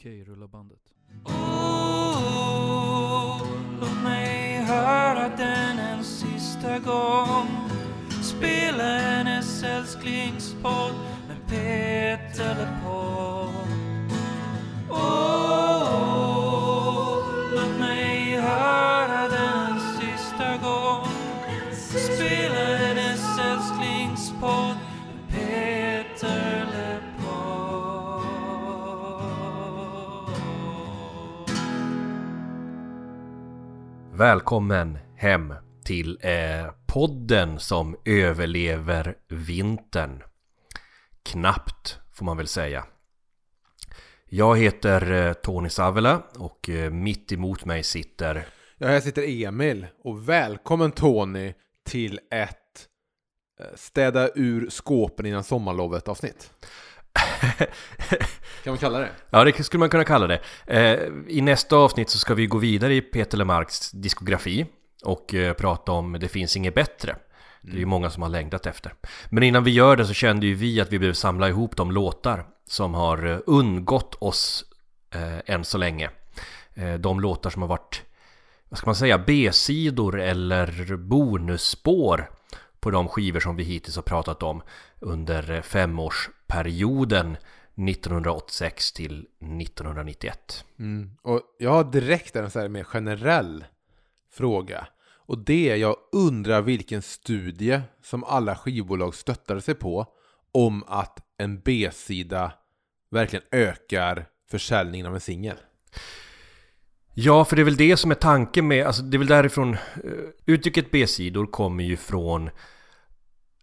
Okej, rulla bandet. Oh, låt mig höra den en sista gång Spela hennes älsklingspodd med Peter Välkommen hem till eh, podden som överlever vintern. Knappt får man väl säga. Jag heter eh, Tony Savela och eh, mitt emot mig sitter Ja, här sitter Emil och välkommen Tony till ett eh, städa ur skåpen innan sommarlovet avsnitt. Kan man kalla det? Ja, det skulle man kunna kalla det. Eh, I nästa avsnitt så ska vi gå vidare i Peter Lemarks diskografi och eh, prata om Det finns inget bättre. Det är ju många som har längtat efter. Men innan vi gör det så kände ju vi att vi behöver samla ihop de låtar som har eh, undgått oss eh, än så länge. De låtar som har varit, vad ska man säga, B-sidor eller bonusspår på de skivor som vi hittills har pratat om under femårsperioden 1986 till 1991. Mm. Och jag har direkt en så här mer generell fråga. Och det är, jag undrar vilken studie som alla skivbolag stöttade sig på om att en B-sida verkligen ökar försäljningen av en singel. Ja, för det är väl det som är tanken med, alltså det är väl därifrån, eh, uttrycket B-sidor kommer ju från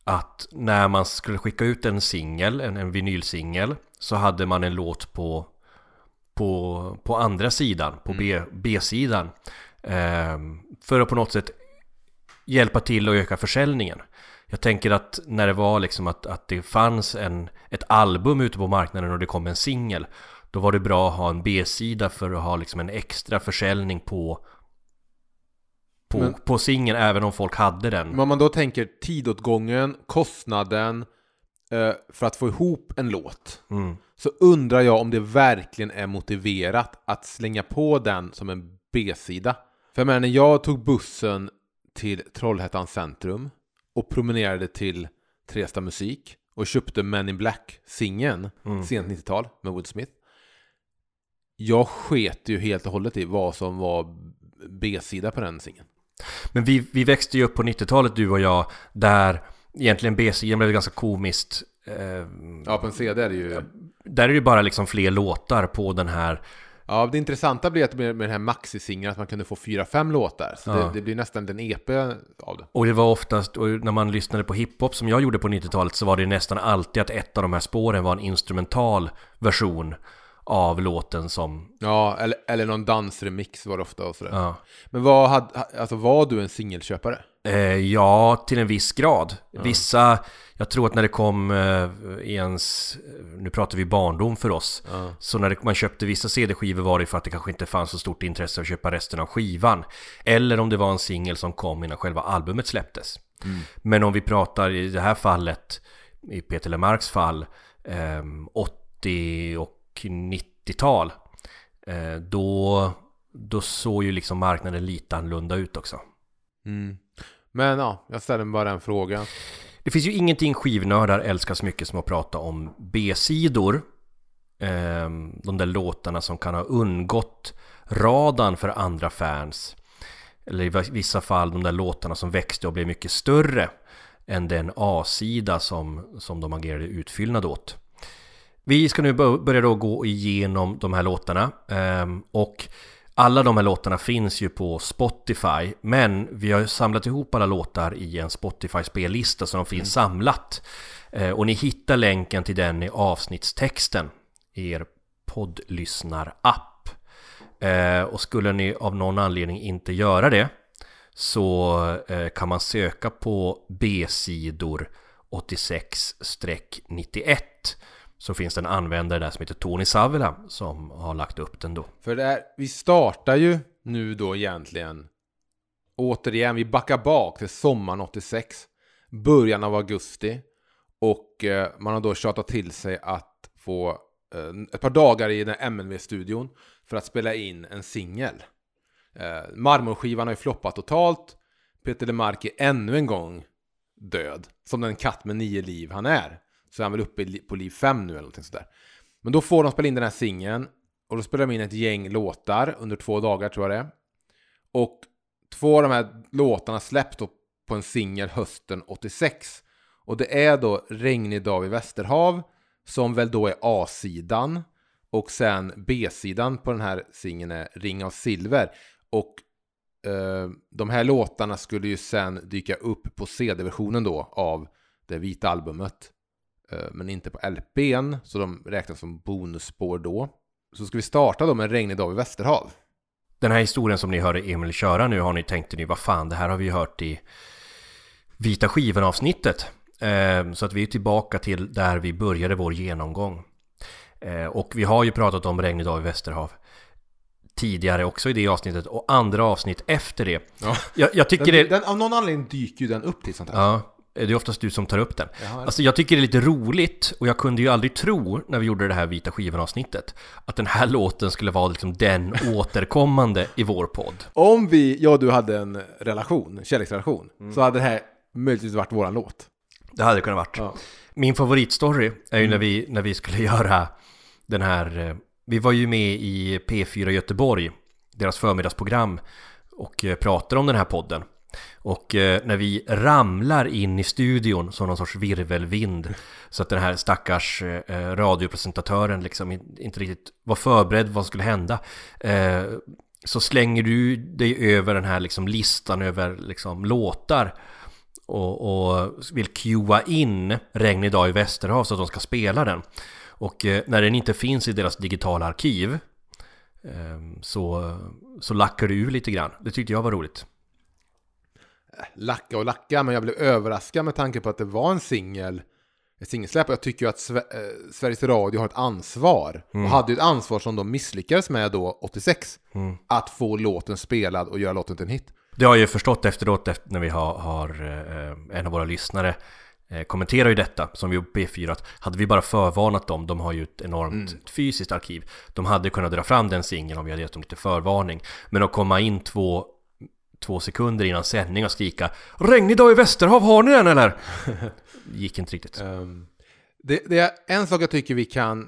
att när man skulle skicka ut en singel, en, en vinylsingel, så hade man en låt på, på, på andra sidan, på B, B-sidan. Eh, för att på något sätt hjälpa till att öka försäljningen. Jag tänker att när det var liksom att, att det fanns en, ett album ute på marknaden och det kom en singel Då var det bra att ha en B-sida för att ha liksom en extra försäljning på På, Men- på singeln även om folk hade den Men om man då tänker tidåtgången, kostnaden eh, för att få ihop en låt. mm. Så undrar jag om det verkligen är motiverat att slänga på den som en B-sida. För jag menar, när jag tog bussen till Trollhättans centrum och promenerade till Tresta Musik och köpte Men in Black-singeln Mm. sent 90-tal med Wood Smith. Jag sket ju helt och hållet i vad som var B-sida på den singeln. Men vi, vi växte ju upp på 90-talet du och jag Där egentligen B-sidan blev ganska komiskt eh, Ja, på en CD är det ju... Där är det bara liksom fler låtar på den här Ja, det intressanta blir att med, med den här maxi-singeln att man kunde få fyra, fem låtar. Så Ja. det, det blir nästan en EP av det. Och det var oftast, och när man lyssnade på hiphop som jag gjorde på 90-talet så var det nästan alltid att ett av de här spåren var en instrumental version av låten som... Ja, eller, eller någon dansremix var det ofta och sådär. Ja, Men vad hade, alltså var du en singelköpare? eh, ja till en viss grad. Vissa, jag tror att när det kom eh, ens, nu pratar vi barndom för oss. Ja. Så när det, man köpte vissa CD-skivor var det för att det kanske inte fanns så stort intresse att köpa resten av skivan. Eller om det var en singel som kom innan själva albumet släpptes. Men om vi pratar i det här fallet, i Peter Lemarks fall, ehm, 80 och 90-tal. Eh, då, då såg ju liksom marknaden lite annorlunda ut också. Mm. Men ja, jag ställer bara en fråga. Det finns ju ingenting skivnördar älskar så mycket som att prata om B-sidor. Ehm, de där låtarna som kan ha undgått radarn för andra fans. Eller i vissa fall de där låtarna som växte och blev mycket större än den A-sida som, som de agerade utfyllnad åt. Vi ska nu bör- börja då gå igenom de här låtarna ehm, och alla de här låtarna finns ju på Spotify men vi har samlat ihop alla låtar i en Spotify-spellista så de finns samlat. Eh, och ni hittar länken till den i avsnittstexten i er poddlyssnar-app. Eh, och skulle ni av någon anledning inte göra det så eh, kan man söka på B-sidor 86-91 så finns det en användare där som heter Tony Savila som har lagt upp den då. För det är, vi startar ju nu då egentligen återigen, vi backar bak till sommaren 86, början av augusti och eh, man har då tjatat till sig att få eh, ett par dagar i den här MNV-studion för att spela in en singel. Eh, marmorskivan har ju floppat totalt. Peter LeMarc är ännu en gång död. Som den katt med nio liv han är. Så är han väl uppe på liv 5 nu eller någonting sådär. Men då får de spela in den här singeln. Och då spelar de in ett gäng låtar under två dagar tror jag det är. Och två av de här låtarna släpps då på en singel hösten 86. Och det är då Regnig dag i Västerhav som väl då är A-sidan. Och sen B-sidan på den här singeln är Ring av Silver. Och eh, de här låtarna skulle ju sen dyka upp på CD-versionen då av det vita albumet. Eh, men inte på LPn, så de räknas som bonusspår då. Så ska vi starta då med Regnig dag i Västerhav. Den här historien som ni hörde Emil köra nu har ni tänkt ni, vad fan, det här har vi hört i Vita skivan avsnittet. Eh, så att vi är tillbaka till där vi började vår genomgång. Eh, och vi har ju pratat om Regnig dag i Västerhav tidigare också i det avsnittet och andra avsnitt efter det. Ja. Jag, jag tycker Den, det... den, av någon anledning dyker ju den upp till sånt här. Ja, det är oftast du som tar upp den. Jaha. Alltså jag tycker det är lite roligt och jag kunde ju aldrig tro när vi gjorde det här Vita skivan avsnittet att den här låten skulle vara liksom den återkommande i vår podd. Om vi, jag och du hade en relation, en kärleksrelation, så hade det här möjligtvis varit våran låt. Det hade det kunnat varit. Ja. Min favoritstory är ju när, vi, när vi skulle göra den här... eh, Vi var ju med i P4 Göteborg, deras förmiddagsprogram, och eh, pratade om den här podden. Och eh, när vi ramlar in i studion som någon sorts virvelvind så att den här stackars eh, eh radiopresentatören liksom inte riktigt var förberedd vad som skulle hända eh, så slänger du dig över den här liksom listan över liksom låtar och, och vill cuea in Regn idag i Västerhav så att de ska spela den. Och eh, när den inte finns i deras digitala arkiv eh, så, så lackar du ur lite grann. Det tyckte jag var roligt. Lacka och lacka, men jag blev överraskad med tanke på att det var en singel, ett singelsläpp. Och jag tycker ju att Sve- eh, Sveriges Radio har ett ansvar. Och hade ju ett ansvar som de misslyckades med då, 86. Att få låten spelad och göra låten till en hit. Det har jag ju förstått efteråt efter, när vi har, har eh, en av våra lyssnare eh, kommenterar ju detta som vi på P4 att hade vi bara förvarnat dem, de har ju ett enormt fysiskt arkiv, de hade kunnat dra fram den singeln om vi hade gett dem lite förvarning. Men att komma in två, två sekunder innan sändning och skrika Regnig dag i Västerhav, har ni den eller? Gick inte riktigt. Ehm, det, det är en sak jag tycker vi kan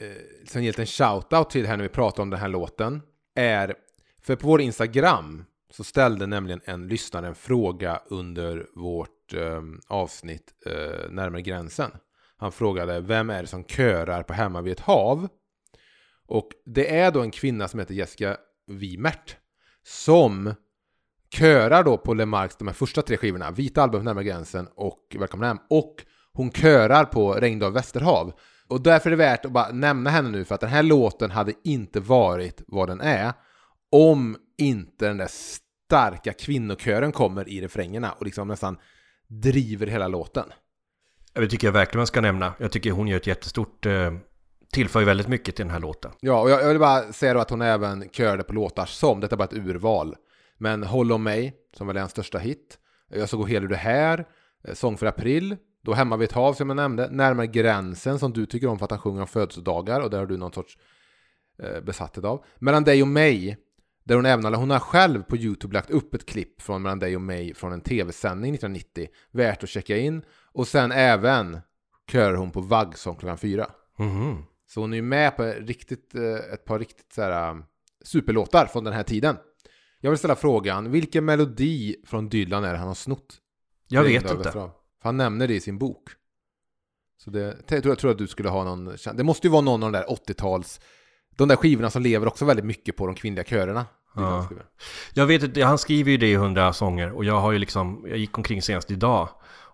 eh, liksom ge en shout-out till här när vi pratar om den här låten. Är, för på vår Instagram så ställde nämligen en lyssnare en fråga under vårt eh, avsnitt eh, Närmare gränsen. Han frågade vem är det som körar på Hemma vid ett hav? Och det är då en kvinna som heter Jessica Wimert som körar då på LeMarcs de här första tre skivorna, Vita album, Närmare gränsen och Välkommen hem. Och hon körar på Regndag Västerhav. Och därför är det värt att bara nämna henne nu för att den här låten hade inte varit vad den är om inte den där starka kvinnokören kommer i refrängerna och liksom nästan driver hela låten. Det tycker jag verkligen man ska nämna. Jag tycker hon gör ett jättestort, eh, tillför ju väldigt mycket till den här låten. Ja, och jag, jag vill bara säga då att hon även körde på låtar som, detta är bara ett urval, men Håll om mig, som väl är hans största hit, Jag ska gå hel ur det här, eh, Sång för april, då Hemma vid ett hav som jag nämnde, Närmare gränsen som du tycker om för att han sjunger om födelsedagar och där har du någon sorts eh, besatthet av. Mellan dig och mig, där hon även, eller hon har själv på YouTube lagt upp ett klipp från Mellan dig och mig från en tv-sändning 1990, värt att checka in. Och sen även körar hon på Vaggsång klockan fyra. Mhm. Så hon är ju med på riktigt, eh, ett par riktigt så här, um, superlåtar från den här tiden. Jag vill ställa frågan, vilken melodi från Dylan är det han har snott? Jag vet inte. För han nämner det i sin bok. Så det, jag, tror, jag tror att du skulle ha någon, det måste ju vara någon av de där 80-tals, de där skivorna som lever också väldigt mycket på de kvinnliga körerna. Ja. Jag vet inte, han skriver ju det i hundra sånger och jag har ju liksom, jag gick omkring senast idag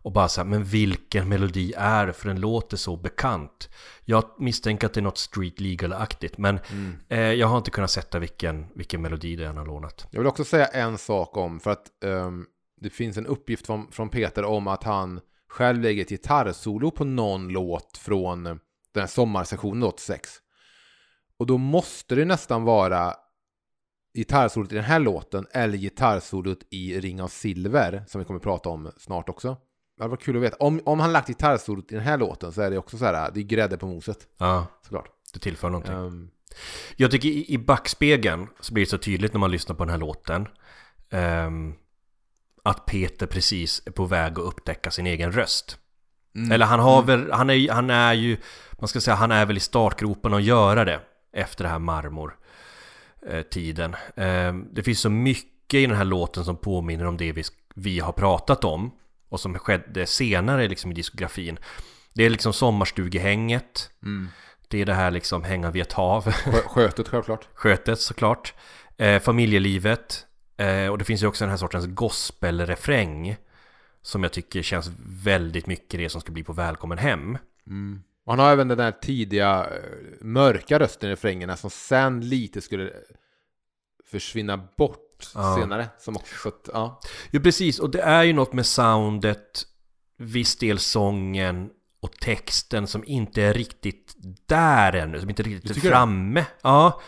och bara så här, men vilken melodi är det? För den låter så bekant. Jag misstänker att det är något street legal-aktigt, men eh, jag har inte kunnat sätta vilken, vilken melodi det är han har lånat. Jag vill också säga en sak om, för att ehm, det finns en uppgift från, från Peter om att han själv lägger ett gitarrsolo på någon låt från den här sommarsessionen 86. Och då måste det nästan vara gitarrsolot i den här låten eller gitarrsolot i Ring av Silver, som vi kommer att prata om snart också. Det var kul att veta. Om, om han lagt gitarrsolot i den här låten så är det också så här, det är grädde på moset. Ja, Såklart. det tillför någonting. Ehm, Jag tycker i, i backspegeln så blir det så tydligt när man lyssnar på den här låten. ehm, att Peter precis är på väg att upptäcka sin egen röst. mm. Eller han har väl, han är, han är ju, man ska säga, han är väl i startgropen att göra det. Efter det här marmor eh. Ehm, det finns så mycket i den här låten som påminner om det vi, vi har pratat om. Och som skedde senare liksom i diskografin. Det är liksom sommarstugehänget. Mm. Det är det här liksom hänga vid ett hav. Skö- Skötet självklart. Skötet såklart. Eh, familjelivet. Eh, och det finns ju också den här sortens gospelrefräng. Som jag tycker känns väldigt mycket det som ska bli på Välkommen Hem. Mm. Och han har även den där tidiga eh, mörka rösten i refrängerna som sen lite skulle försvinna bort Ja. senare. Som också, så att, ja. Jo precis, och det är ju något med soundet, viss del sången och texten som inte är riktigt där ännu, som inte riktigt är det? framme. Ja,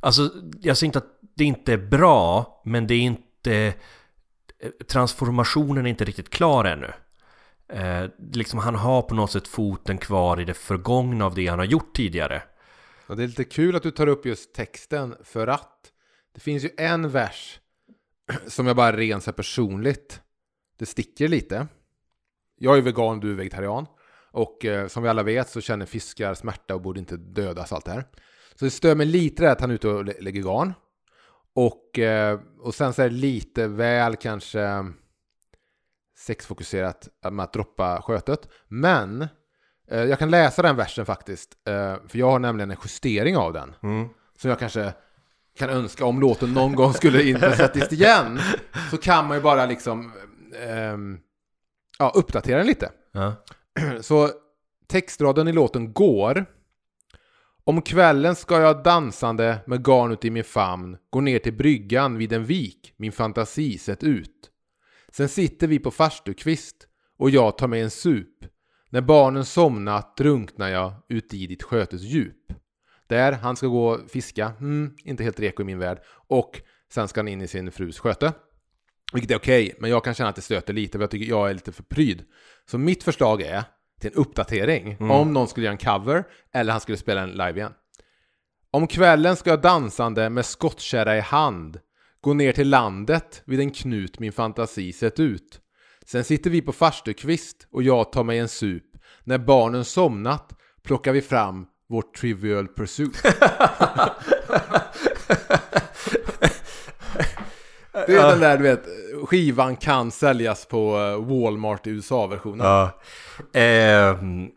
alltså jag säger inte att det inte är bra, men det är inte... Transformationen är inte riktigt klar ännu. Eh, liksom han har på något sätt foten kvar i det förgångna av det han har gjort tidigare. Och det är lite kul att du tar upp just texten för att det finns ju en vers som jag bara ren så här personligt. Det sticker lite. Jag är vegan, du är vegetarian. Och eh, som vi alla vet så känner fiskar smärta och borde inte dödas allt det här. Så det stör mig lite det att han är ute och lä- lägger garn. Och, eh, och sen så är det lite väl kanske sexfokuserat med att droppa skötet. Men eh, jag kan läsa den versen faktiskt. Eh, för jag har nämligen en justering av den. Mm. Som jag kanske kan önska om låten någon gång skulle införas igen. Så kan man ju bara liksom ehm, ja, uppdatera den lite. Ja. Så textraden i låten går. Om kvällen ska jag dansande med garnet i min famn gå ner till bryggan vid en vik, min fantasi sett ut. Sen sitter vi på farstukvist och jag tar mig en sup. När barnen somnat drunknar jag ut i ditt skötes djup. Där, han ska gå och fiska, mm, inte helt reko i min värld. Och sen ska han in i sin frus sköte. Vilket är okej, men jag kan känna att det stöter lite, för jag tycker jag är lite för pryd. Så mitt förslag är till en uppdatering, om någon skulle göra en cover, eller han skulle spela en live igen. Om kvällen ska jag dansande med skottkärra i hand gå ner till landet vid en knut min fantasi sett ut. Sen sitter vi på farstukvist och jag tar mig en sup. När barnen somnat plockar vi fram vårt Trivial Pursuit. Det är den där, du vet, skivan kan säljas på eh, Walmart i USA-versionen. Ja. Ehm,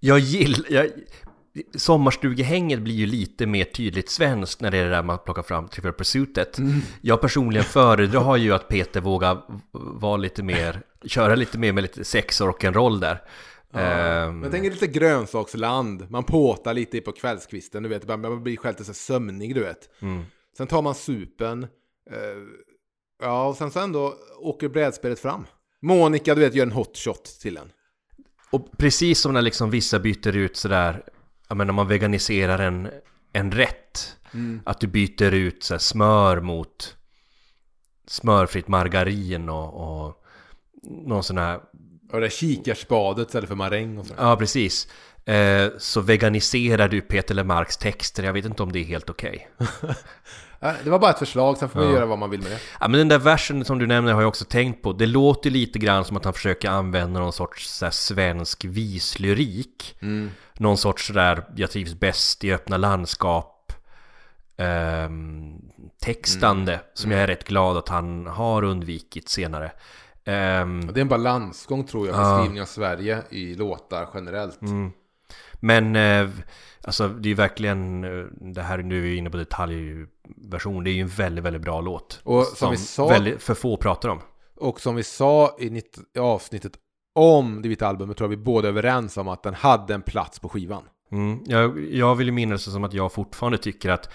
jag gillar... Jag, sommarstugehänget blir ju lite mer tydligt svenskt när det är det där med att plocka fram Trivial Pursuitet. Jag personligen föredrar ju att Peter vågar vara lite mer, köra lite mer med lite sex och rock'n'roll där. Ehm, Men jag tänker lite grönsaksland, man påtar lite på kvällskvisten, du vet, man blir själv lite sömnig, du vet. mm. Sen tar man supen, eh, ja, och sen så ändå åker brädspelet fram. Monica, du vet, gör en hot shot till en. Och precis som när liksom vissa byter ut sådär, jag menar, när man veganiserar en, en rätt. Att du byter ut så smör mot smörfritt margarin och, och någon sån här, Och det där kikarspadet istället för maräng och sådär. ja precis. Eh, så veganiserar du Peter Lemarks texter, jag vet inte om det är helt okej. Ja, Det var bara ett förslag, sen får man Ja. göra vad man vill med det. Ja men den där versen som du nämner har jag också tänkt på. Det låter lite grann som att han försöker använda någon sorts här, svensk vislyrik. Någon sorts sådär, jag trivs bäst i öppna landskap. ehm, textande, som jag är rätt glad att han har undvikit senare. Ehm, Det är en balansgång tror jag, Ja. beskrivning av Sverige i låtar generellt. Mm. Men eh, alltså det är ju verkligen eh, det här nu är vi inne på detaljversion. Det är ju en väldigt, väldigt bra låt. Och som vi sa- väldigt, för få pratar om. Och som vi sa i, i avsnittet om det vita albumet tror jag vi båda är överens om att den hade en plats på skivan. Mm. Jag, jag vill ju minnas det som att jag fortfarande tycker att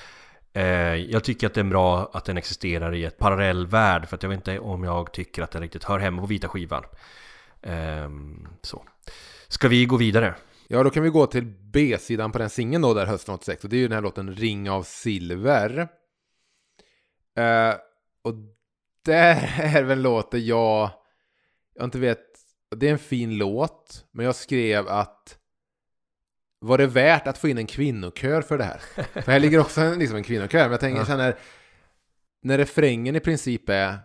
Eh, jag tycker att det är bra att den existerar i ett parallellvärld För att jag vet inte om jag tycker att den riktigt hör hemma på vita skivan ehm, Så Ska vi gå vidare? Ja, då kan vi gå till B-sidan på den singeln då där hösten 86 och det är ju den här låten Ring av silver. Eh, och där är väl låten jag, jag inte vet, det är en fin låt, men jag skrev att var det värt att få in en kvinnokör för det här? För här ligger också en, liksom en kvinnokör, men jag tänker, jag känner, när refrängen i princip är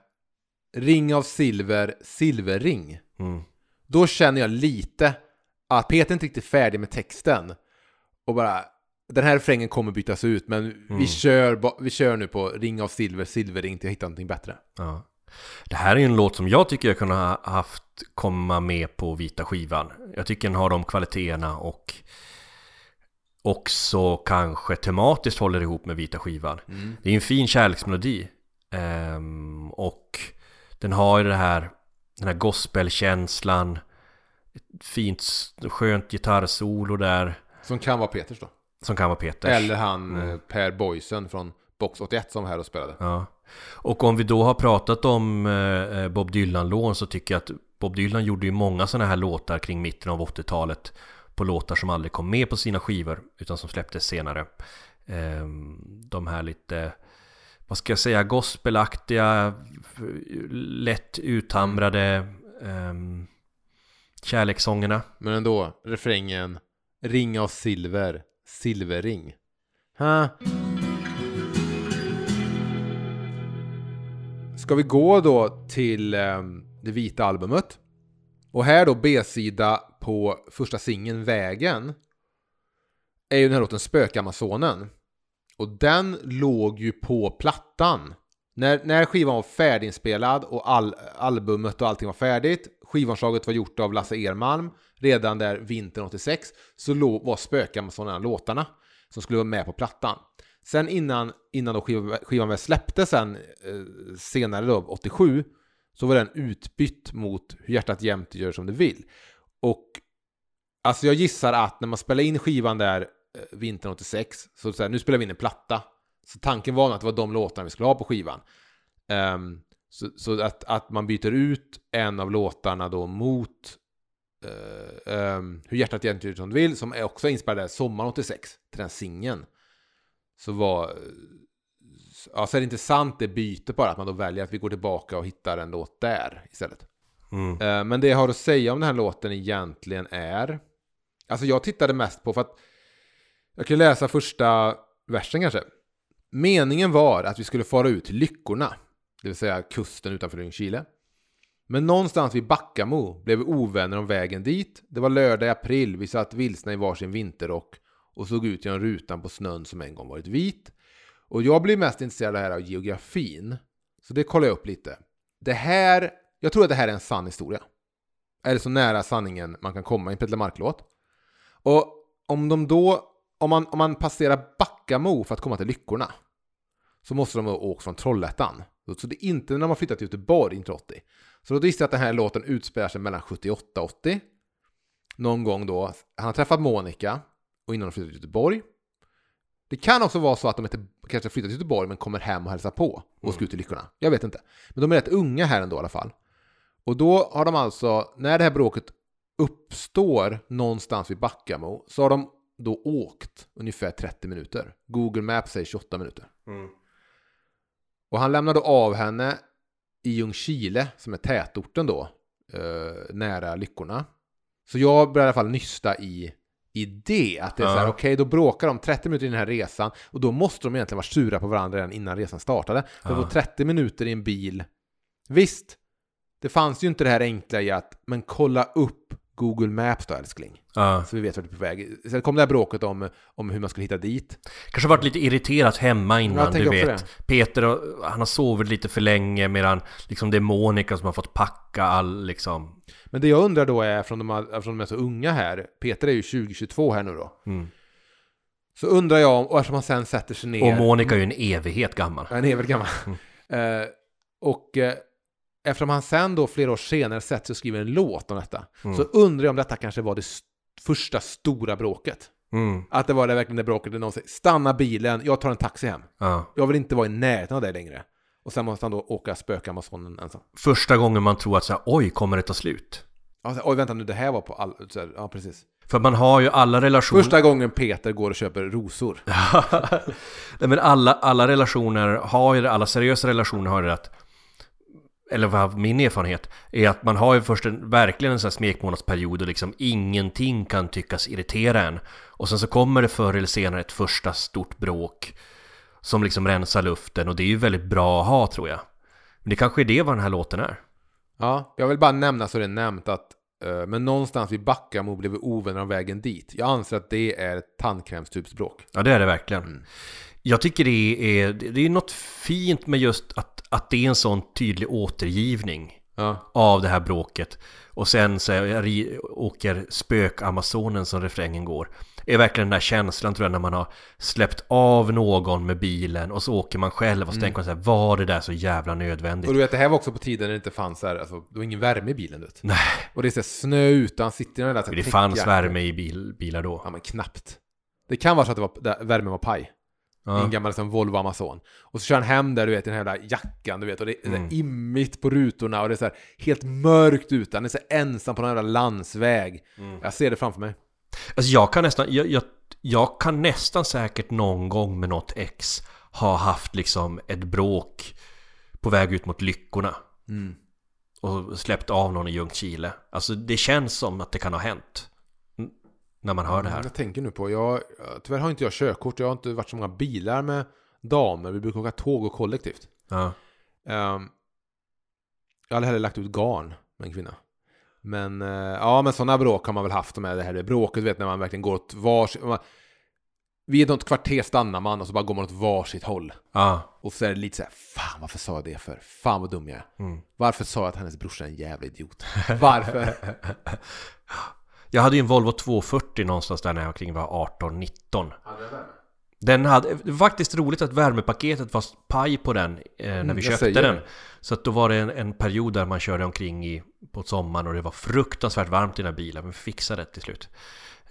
ring av silver, silverring, Mm. då känner jag lite att Peter inte riktigt är färdig med texten. Och bara, den här refrängen kommer bytas ut, men vi, kör, vi kör nu på ring av silver, silverring till jag hittar någonting bättre. Ja. Det här är ju en låt som jag tycker jag kunde ha haft komma med på vita skivan. Jag tycker den har de kvaliteterna och också kanske tematiskt håller ihop med vita skivan. Det är en fin kärleksmelodi. Ehm, och den har ju det här, den här gospelkänslan. Ett fint, skönt gitarrsolo där. Som kan vara Peters då. Som kan vara Peters. Eller han eh, Per Boysen från Box 81 som var här och spelade. Ja. Och om vi då har pratat om eh, Bob Dylan-lån så tycker jag att Bob Dylan gjorde ju många sådana här låtar kring mitten av 80-talet på låtar som aldrig kom med på sina skivor utan som släpptes senare. Ehm, de här lite, vad ska jag säga, gospelaktiga, lätt uthamrade eh, kärlekssångerna. Men ändå, refrängen Ring av silver, silverring. Ha. Ska vi gå då till ehm, det vita albumet? Och här då B-sida på första singeln Vägen är ju den här låten Spökamazonen. Och den låg ju på plattan. När, när skivan var färdiginspelad och all, albumet och allting var färdigt, skivomslaget var gjort av Lasse Ermalm redan där vintern 86, så låg, var Spökamazonen låtarna som skulle vara med på plattan. Sen innan, innan då skivan, skivan väl släpptes sen eh, senare då, 87, så var den utbytt mot Hur hjärtat jämt gör som det vill. Och alltså jag gissar att när man spelade in skivan där eh, vintern 86, så, så här, nu spelar vi in en platta. Så tanken var nog att det var de låtarna vi skulle ha på skivan. Um, så så att, att man byter ut en av låtarna då mot Uh, um, Hur hjärtat egentligen som du vill, som är också inspelad sommaren 86, till den singeln. Så var... Eh, ja, så är det intressant det bytet bara, att man då väljer att vi går tillbaka och hittar en låt där istället. Mm. Eh, men det jag har att säga om den här låten egentligen är... Alltså jag tittade mest på för att... Jag kan läsa första versen kanske. Meningen var att vi skulle fara ut till Lyckorna, det vill säga kusten utanför Ljungskile. Men någonstans vid Backamo blev vi ovänner om vägen dit. Det var lördag i april, vi satt vilsna i varsin vinterrock och såg ut genom rutan på snön som en gång varit vit. Och jag blir mest intresserad av här av geografin. Så det kollar jag upp lite. Det här, jag tror att det här är en sann historia. Är det så nära sanningen man kan komma i en Petter Mark-låt. Och om de då, om man, om man passerar Backamo för att komma till Lyckorna, så måste de ha åkt från Trollhättan. Så det är inte när har flyttat till Göteborg, inte 80. Så då gissar jag att den här låten utspelar sig mellan 78 och 80. Någon gång då. Han har träffat Monica och innan de flyttat till Göteborg. Det kan också vara så att de inte kanske flyttat till Göteborg men kommer hem och hälsar på och ska ut till Lyckorna. Jag vet inte. Men de är rätt unga här ändå i alla fall. Och då har de alltså, när det här bråket uppstår någonstans vid Backamo, så har de då åkt ungefär 30 minuter. Google Maps säger 28 minuter. Mm. Och han lämnade av henne i Ljungskile, som är tätorten då, eh, nära Lyckorna. Så jag började i alla fall nysta i, i det. Att det är så här, Ja. okej, då bråkar de 30 minuter i den här resan och då måste de egentligen vara sura på varandra redan innan resan startade. För Ja. på 30 minuter i en bil, visst, det fanns ju inte det här enkla i att, men kolla upp Google Maps då älskling. Ja. Så vi vet vart vi är på väg. Sen kom det här bråket om, om hur man skulle hitta dit. Kanske varit lite irriterat hemma innan, du vet. Peter, han har sovit lite för länge medan liksom det är Monica som har fått packa all liksom... Men det jag undrar då är, eftersom de, eftersom de är så unga här, Peter är ju 2022 här nu då. Mm. Så undrar jag om, och eftersom han sen sätter sig ner. Och Monica är ju en evighet gammal. Är väl gammal. Eh, och eh, eftersom han sen då flera år senare sätter sig och skriver en låt om detta. Mm. Så undrar jag om detta kanske var det st- första stora bråket. Mm. Att det var det verkligen det bråket där någon säger stanna bilen, jag tar en taxi hem. Ja. Jag vill inte vara i närheten av dig längre. Och sen måste han då åka spökamazonen ensam. Första gången man tror att så här, oj, kommer det ta slut? Alltså, Oj, vänta nu, det här var på all... här, Ja, precis. För man har ju alla relationer... Första gången Peter går och köper rosor. Nej men alla, alla relationer har ju det, alla seriösa relationer har ju det att eller vad min erfarenhet, är att man har ju först en, verkligen en sån här smekmånadsperiod och liksom ingenting kan tyckas irritera en. Och sen så kommer det förr eller senare ett första stort bråk som liksom rensar luften och det är ju väldigt bra att ha tror jag. Men det kanske är det vad den här låten är. Ja, jag vill bara nämna så det är nämnt att eh, men någonstans vid Backamo blev vi ovänner av vägen dit. Jag anser att det är ett tandkrämstubsbråk. Ja, det är det verkligen. Jag tycker det är, det är något fint med just att, att det är en sån tydlig återgivning Ja, av det här bråket. Och sen så är- ri- åker spök-Amazonen som refrängen går. Det är verkligen den där känslan tror jag när man har släppt av någon med bilen och så åker man själv och så tänker man så här, var det där så jävla nödvändigt? och du vet det här var också på tiden när det inte fanns så här, alltså, det var ingen värme i bilen du vet. Nej, Och det är så här, snö utan, sitter i den där så här det fanns värme i bil, bilar då. Ja men knappt. Det kan vara så att det var, där värmen var paj. Ja. en gammal liksom, Volvo Amazon. Och så kör han hem där du vet i den här jävla jackan du vet. Och det är Mm. mm. immigt på rutorna och det är så här helt mörkt ute. Han är så ensam på någon jävla landsväg. Mm. Jag ser det framför mig. Alltså jag kan nästan, jag, jag, jag kan nästan säkert någon gång med något ex ha haft liksom ett bråk på väg ut mot lyckorna. Mm. Och släppt av någon i Ljungskile. Alltså det känns som att det kan ha hänt. När man hör det här. Jag tänker nu på, jag, tyvärr har inte jag körkort. Jag har inte varit så många bilar med damer. Vi brukar åka tåg och kollektivt. Ja. Ehm, jag hade hellre lagt ut garn med en kvinna. Men eh, ja, men sådana bråk har man väl haft med det här. Det bråket, vet när man verkligen går åt varsitt... man- Vid något kvarter stannar man och så bara går man åt varsitt håll. Ja. Och så är det lite så här, fan varför sa jag det för? Fan vad dum jag är. Mm. Varför sa jag att hennes brorsa är en jävla idiot? Varför? Jag hade ju en Volvo 240 någonstans där när jag kring var 18-19. Den hade, det var faktiskt roligt att värmepaketet var paj på den eh, när vi Mm, jag köpte den. det. Så att då var det en, en period där man körde omkring i, på sommaren och det var fruktansvärt varmt i den här bilen. Men vi fixade det till slut.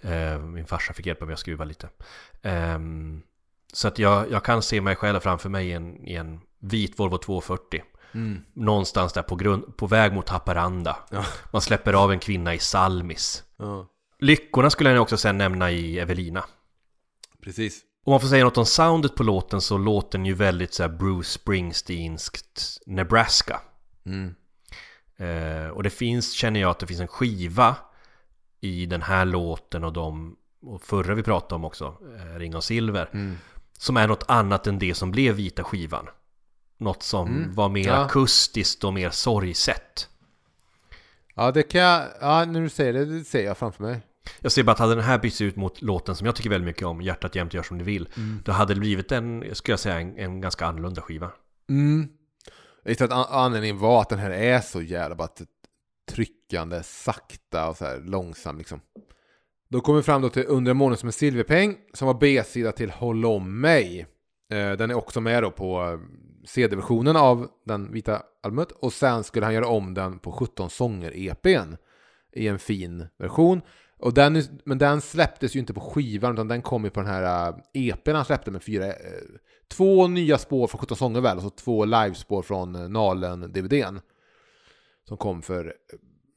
Eh, min farsa fick hjälpa mig att skruva lite. Ehm, så att jag, jag kan se mig själv framför mig i en, i en vit Volvo 240. Mm. Någonstans där på, grund, på väg mot Haparanda. Ja. Man släpper av en kvinna i Salmis. Ja, Lyckorna skulle jag också sen nämna i Evelina. precis. Om man får säga något om soundet på låten så låter den ju väldigt så Bruce Springsteenskt Nebraska. Mm. Eh, och det finns, känner jag att det finns en skiva i den här låten och de och förra vi pratade om också, eh, Ring och Silver, Mm. som är något annat än det som blev vita skivan. Något som Mm. var mer Ja. akustiskt och mer sorgset. Ja, det kan jag... Ja, när du säger det, det ser jag framför mig. Jag ser bara att hade den här bytts ut mot låten som jag tycker väldigt mycket om, Hjärtat jämt gör som du vill, då hade det blivit en, skulle jag säga, en, en ganska annorlunda skiva. Mm. Jag gissar att an- anledningen var att den här är så jävla bara tryckande, sakta och så här långsam liksom. Då kommer vi fram då till Under en månad som en silverpeng som var B-sida till Håll om mig. Eh, Den är också med då på CD-versionen av den vita albumet och sen skulle han göra om den på 17 sånger EPn i en fin version. Och den, men den släpptes ju inte på skivan utan den kom ju på den här äh, EPn han släppte med fyra, äh, två nya spår från 17 sånger väl och så två livespår från äh, Nalen-DVDn. Som kom för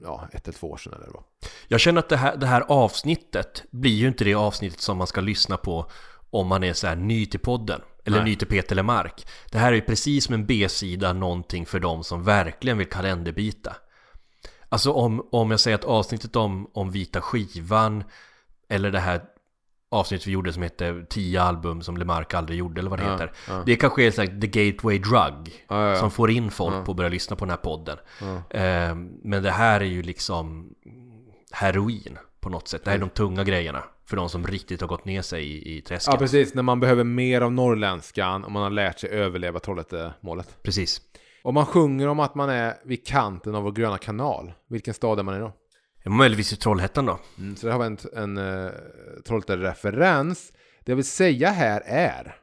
ja, ett eller två år sedan eller vad. Jag känner att det här, det här avsnittet blir ju inte det avsnittet som man ska lyssna på om man är så här ny till podden. Eller Nej. ny till Peter Lemark. Det här är ju precis som en B-sida någonting för de som verkligen vill kalenderbita. Alltså om, om jag säger att avsnittet om, om vita skivan eller det här avsnittet vi gjorde som heter 10 album som Lemark aldrig gjorde eller vad det Ja, heter. ja. Det kanske är här, the gateway drug Ja, som får in folk på att börja lyssna på den här podden. Eh, men det här är ju liksom heroin på något sätt. Det här är de tunga grejerna för de som riktigt har gått ner sig i, i träsket. Ja, precis. När man behöver mer av norrländskan och man har lärt sig överleva Trollhättemålet. Precis. Om man sjunger om att man är vid kanten av vår gröna kanal, vilken stad är man i då? Möjligtvis i Trollhättan då. Mm, så där har vi en, en uh, Trollhättan-referens. Det jag vill säga här är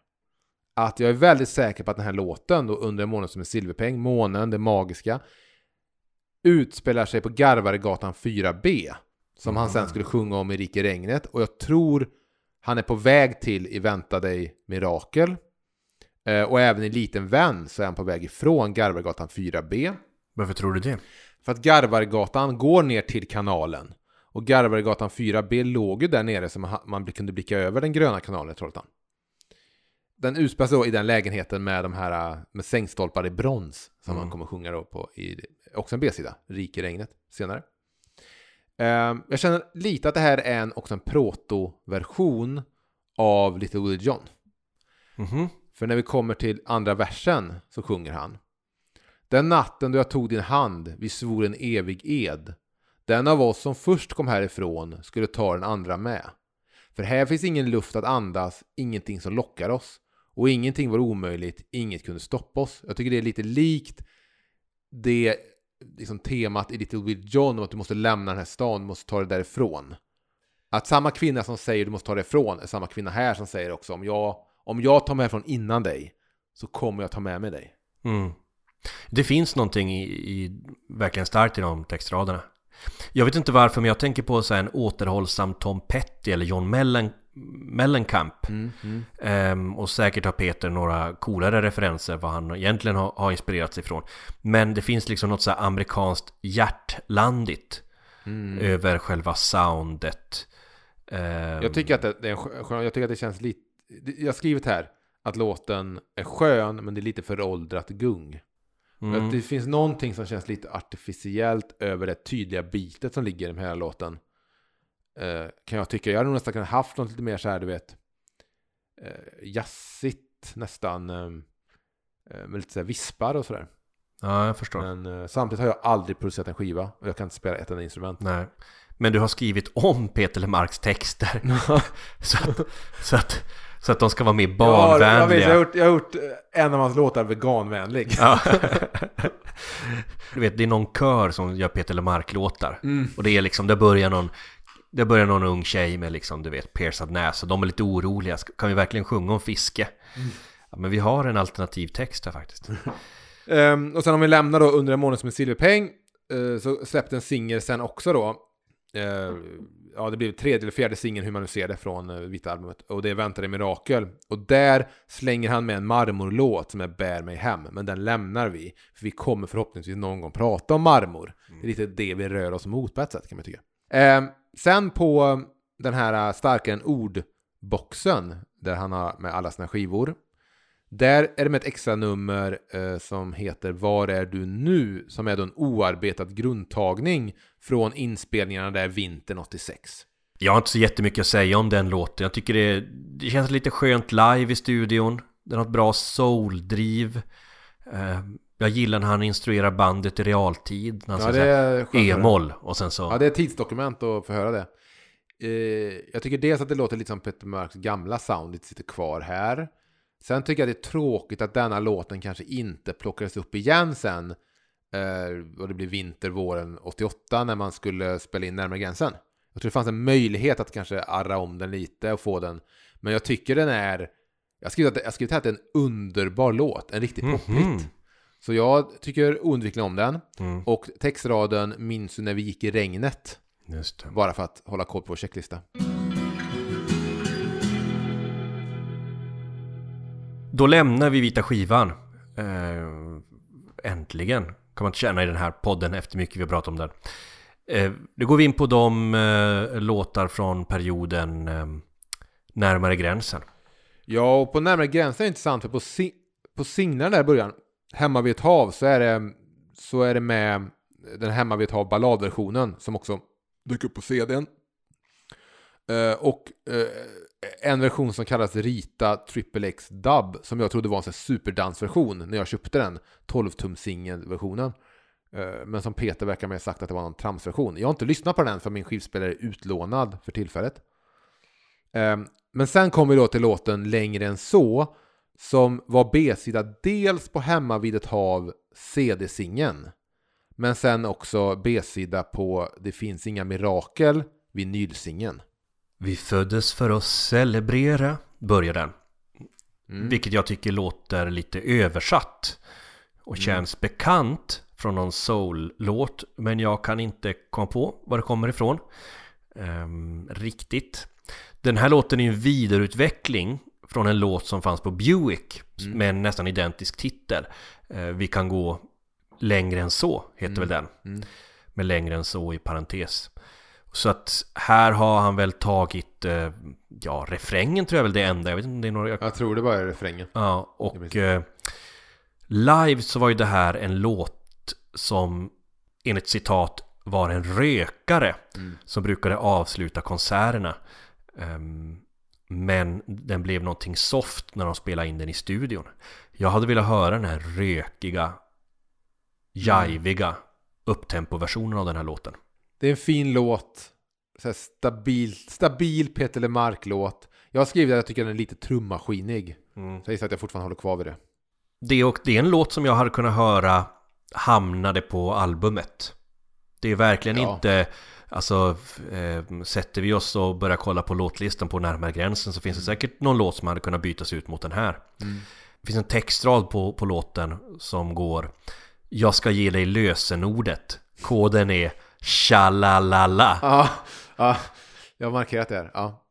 att jag är väldigt säker på att den här låten, då under en månad som en silverpeng, månen, det magiska, utspelar sig på Garvaregatan 4B. Som han sen skulle sjunga om i Rike Regnet. Och jag tror han är på väg till i Vänta dig Mirakel. Eh, och även i Liten vän så är han på väg ifrån Garvaregatan 4B. Varför tror du det? För att Garvaregatan går ner till kanalen. Och Garvaregatan 4B låg ju där nere så man, man kunde blicka över den gröna kanalen i Trollhättan. den utspelar sig då i den lägenheten med de här med sängstolpar i brons som Mm. man kommer sjunga då på i också en B-sida, Rik i regnet, senare. Ehm, jag känner lite att det här är en, också en proto-version av Little Willie John. Mhm. För när vi kommer till andra versen så sjunger han. Den natten då jag tog din hand, vi svor en evig ed. Den av oss som först kom härifrån skulle ta den andra med. För här finns ingen luft att andas, ingenting som lockar oss. Och ingenting var omöjligt, inget kunde stoppa oss. Jag tycker det är lite likt det liksom, temat i Little Will John om att du måste lämna den här stan, du måste ta dig därifrån. Att samma kvinna som säger du måste ta dig ifrån är samma kvinna här som säger också om jag, om jag tar mig härifrån innan dig så kommer jag ta med mig dig. Mm. Det finns någonting i, i, verkligen starkt i de textraderna. Jag vet inte varför men jag tänker på så här en återhållsam Tom Petty eller John Mellen, Mellencamp. Mm, mm. Ehm, och säkert har Peter några coolare referenser vad han egentligen har, har inspirerats ifrån. Men det finns liksom något så här amerikanskt hjärtlandigt Mm. över själva soundet. Ehm, Jag tycker att det, det skön, jag tycker att det känns lite, jag har skrivit här att låten är skön men det är lite föråldrat gung. Mm, Att det finns någonting som känns lite artificiellt över det tydliga bitet som ligger i den här låten. Eh, kan jag tycka. Jag hade nog nästan kunnat haft något lite mer så här, du vet, eh, jazzigt nästan. Eh, eh, med lite så här vispar och sådär. Ja, jag förstår. Men eh, samtidigt har jag aldrig producerat en skiva och jag kan inte spela ett enda instrument. Nej. Men du har skrivit om Peter Lemarks texter. så, att, så, att, så att de ska vara mer Ja, jag, vet, jag, har barnvänliga. gjort, jag har gjort en av hans låtar veganvänlig. Ja. du vet, det är någon kör som gör Peter Lemark-låtar. Mm. Och det är liksom, det börjar någon det börjar någon ung tjej med liksom, du vet, piercad näsa. De är lite oroliga. Kan vi verkligen sjunga om fiske? Ja, men vi har en alternativ text här faktiskt. Ehm, och sen om vi lämnar då under en månad som en silverpeng eh, så släppte en singel sen också då. Eh, ja, det blir tredje eller fjärde singeln hur man nu ser det från uh, Vita albumet. Och det är Väntar i mirakel. Och där slänger han med en marmorlåt som är Bär mig hem. Men den lämnar vi. För vi kommer förhoppningsvis någon gång prata om marmor. Det är lite det vi rör oss mot på ett sätt kan man tycka. Ehm, sen på den här uh, starkare än ord-boxen. Där han har med alla sina skivor. Där är det med ett extra nummer eh, som heter Var är du nu? Som är då en oarbetad grundtagning från inspelningarna där vintern 86. Jag har inte så jättemycket att säga om den låten. Jag tycker det, det känns lite skönt live i studion. Den har ett bra soul-driv. Eh, Jag gillar när han instruerar bandet i realtid. När han Ja, säger det. E-moll och sen så... Ja, det är ett tidsdokument att få höra det. Eh, jag tycker dels att det låter lite som Peter Mörks gamla sound, lite sitter kvar här. Sen tycker jag det är tråkigt att denna låten kanske inte plockades upp igen sen. Eh, och det blir vinter våren 88 när man skulle spela in Närmare gränsen. Jag tror det fanns en möjlighet att kanske arra om den lite och få den. Men jag tycker den är... Jag har skrivit att, jag skrivit här att det är en underbar låt, en riktig pophit. Mhm. Så jag tycker oundvikligen om den. Mm, Och textraden Minns du när vi gick i regnet? Bara för att hålla koll på vår checklista. Då lämnar vi vita skivan. Eh, äntligen. Kan man inte känna i den här podden efter mycket vi har pratat om den. Eh, nu går vi in på de eh, låtar från perioden närmare gränsen. Ja, och på närmare gränsen är det intressant för på, si på singlarna där i början, Hemma vid ett hav, så är det, så är det med den Hemma vid ett hav balladversionen som också dök upp på CDn. Eh, och eh, en version som kallas Rita Triple X Dub som jag trodde var en superdansversion när jag köpte den 12-tum singelversionen. Eh, men som Peter verkar ha sagt att det var någon tramsversion. Jag har inte lyssnat på den för min skivspelare är utlånad för tillfället. Eh, men sen kommer vi då till låten Längre än så som var B-sida dels på Hemma vid ett hav CD-singeln men sen också B-sida på Det finns inga mirakel vinylsingeln. Vi föddes för att celebrera, börjar den. Mm. Vilket jag tycker låter lite översatt. Och känns bekant från någon soul-låt. Men jag kan inte komma på var det kommer ifrån. Ehm, riktigt. Den här låten är en vidareutveckling från en låt som fanns på Buick. Med en nästan identisk titel. Eh, vi kan gå längre än så, heter väl den. Mm. Med längre än så i parentes. Så att här har han väl tagit, eh, ja, refrängen tror jag väl det enda. Jag vet inte om det är några... Jag tror det bara är refrängen. Ja, och eh, live så var ju det här en låt som enligt citat var en rökare Mm. som brukade avsluta konserterna. Ehm, men den blev någonting soft när de spelade in den i studion. Jag hade velat höra den här rökiga, jajviga upptempo-versionen av den här låten. Det är en fin låt. Så stabil, stabil Peter LeMarc-låt. Jag har skrivit att jag tycker den är lite trummaskinig. Mm. Så jag gissar att jag fortfarande håller kvar vid det. Det, och, det är en låt som jag hade kunnat höra hamnade på albumet. Det är verkligen Ja. inte, alltså eh, sätter vi oss och börjar kolla på låtlistan på närmare gränsen så finns det säkert någon låt som hade kunnat bytas ut mot den här. Det finns en textrad på, på låten som går Jag ska ge dig lösenordet. Koden är Shalalala. Ja, ja. Jag har markerat det här. Ja.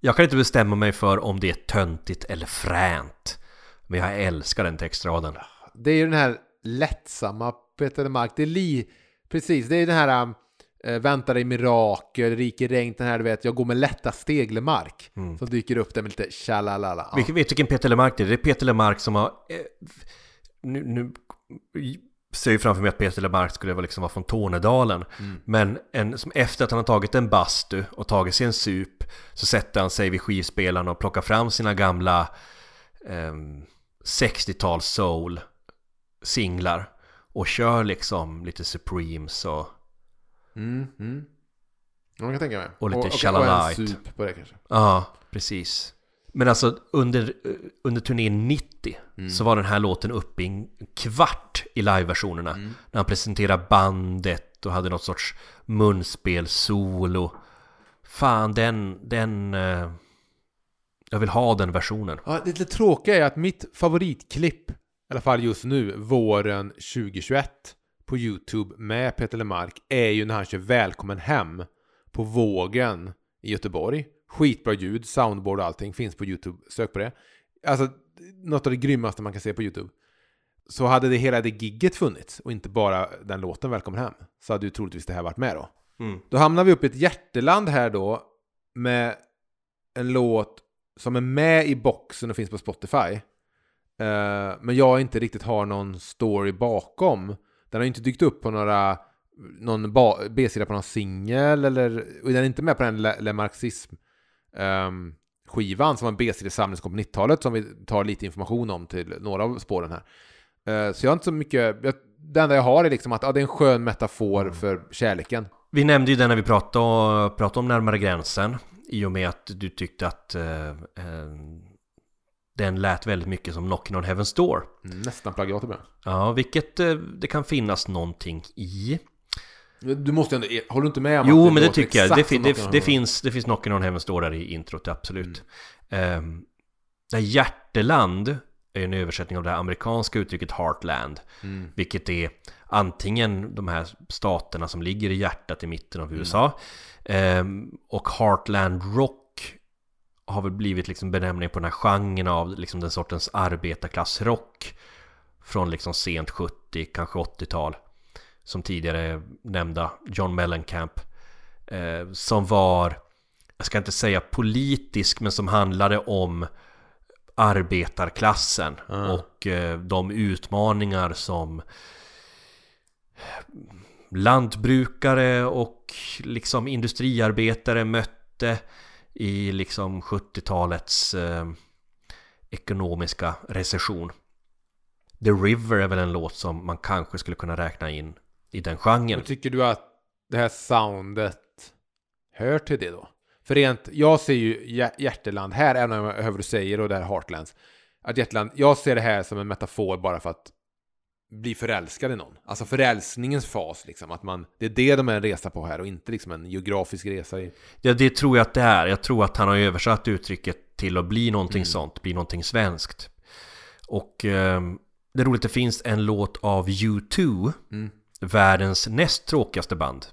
Jag kan inte bestämma mig för om det är töntigt eller fränt. Men jag älskar den textraden. Det är ju den här lättsamma Peter LeMarc. Det är li... Precis, det är den här äh, Vänta dig mirakel, Rik i regn, den här du vet, jag går med lätta steg LeMarc. Som dyker upp där med lite tjalalala. Ja. Vet du vilken Peter LeMarc det är? Det är Peter LeMarc som har... Eh, nu, nu ser jag ju framför mig att Peter LeMarc skulle vara, liksom vara från Tornedalen. Men en, som efter att han har tagit en bastu och tagit sig en sup så sätter han sig vid skivspelaren och plockar fram sina gamla ehm, 60-tals soul singlar och kör liksom lite Supremes och Mm, mm. Ja, man kan tänka mig. Och lite och, och, och en sup på det kanske. Ja, precis. Men alltså under, under turnén 90 så var den här låten uppe i en kvart i liveversionerna. När han presenterade bandet och hade något sorts munspel, solo. Fan, den, den... eh, jag vill ha den versionen. Ja, det lite tråkiga är att mitt favoritklipp, i alla fall just nu, våren 2021 på YouTube med Peter LeMarc är ju när han kör Välkommen hem på Vågen i Göteborg. Skitbra ljud, soundboard och allting finns på YouTube. Sök på det. Alltså, något av det grymmaste man kan se på YouTube. Så hade det hela det gigget funnits och inte bara den låten Välkommen hem så hade ju troligtvis det här varit med då. Mm. Då hamnar vi upp i ett hjärteland här då med en låt som är med i boxen och finns på Spotify. Eh, men jag inte riktigt har någon story bakom. Den har inte dykt upp på några någon ba- B-sida på någon singel eller och den är inte med på den Le, Le Marxism ehm, skivan som var en B-sidesamling som kom på 90-talet som vi tar lite information om till några av spåren här. Eh, så jag har inte så mycket, jag, det enda jag har är liksom att ja, det är en skön metafor för kärleken. Vi nämnde ju den när vi pratade, pratade om närmare gränsen. I och med att du tyckte att eh, eh, den lät väldigt mycket som Knockin' on Heaven's Door. Mm, nästan plagiat ibland. Ja, vilket eh, det kan finnas någonting i. Du måste ändå, håller du inte med om Jo, att men det tycker jag. Det, fin- det, det, finns, det finns Knockin' on Heaven's Door där i introt, absolut. Mm. det här hjärteland är en översättning av det amerikanska uttrycket Heartland. Mm. Vilket är antingen de här staterna som ligger i hjärtat i mitten av USA. ehm, och Heartland Rock har väl blivit liksom benämning på den här genren av liksom den sortens arbetarklassrock. Från liksom sent 70, kanske 80-tal. Som tidigare nämnda John Mellencamp. Eh, som var, jag ska inte säga politisk, men som handlade om arbetarklassen. Och eh, de utmaningar som lantbrukare och liksom industriarbetare mötte i liksom 70-talets eh, ekonomiska recession. The River är väl en låt som man kanske skulle kunna räkna in i den genren. Men tycker du att det här soundet hör till det då? För rent, jag ser ju Hjär- Hjärteland här, även om jag hör vad du säger och det här Heartlands. Att Hjärteland, jag ser det här som en metafor bara för att bli förälskad i någon. Alltså förälskningens fas liksom. Att man, det är det de är en resa på här och inte liksom en geografisk resa i... Ja, det tror jag att det är. Jag tror att han har översatt uttrycket till att bli någonting sånt, bli någonting svenskt. Och eh, det är roligt, det finns en låt av U2, Mm. Världens näst tråkigaste band.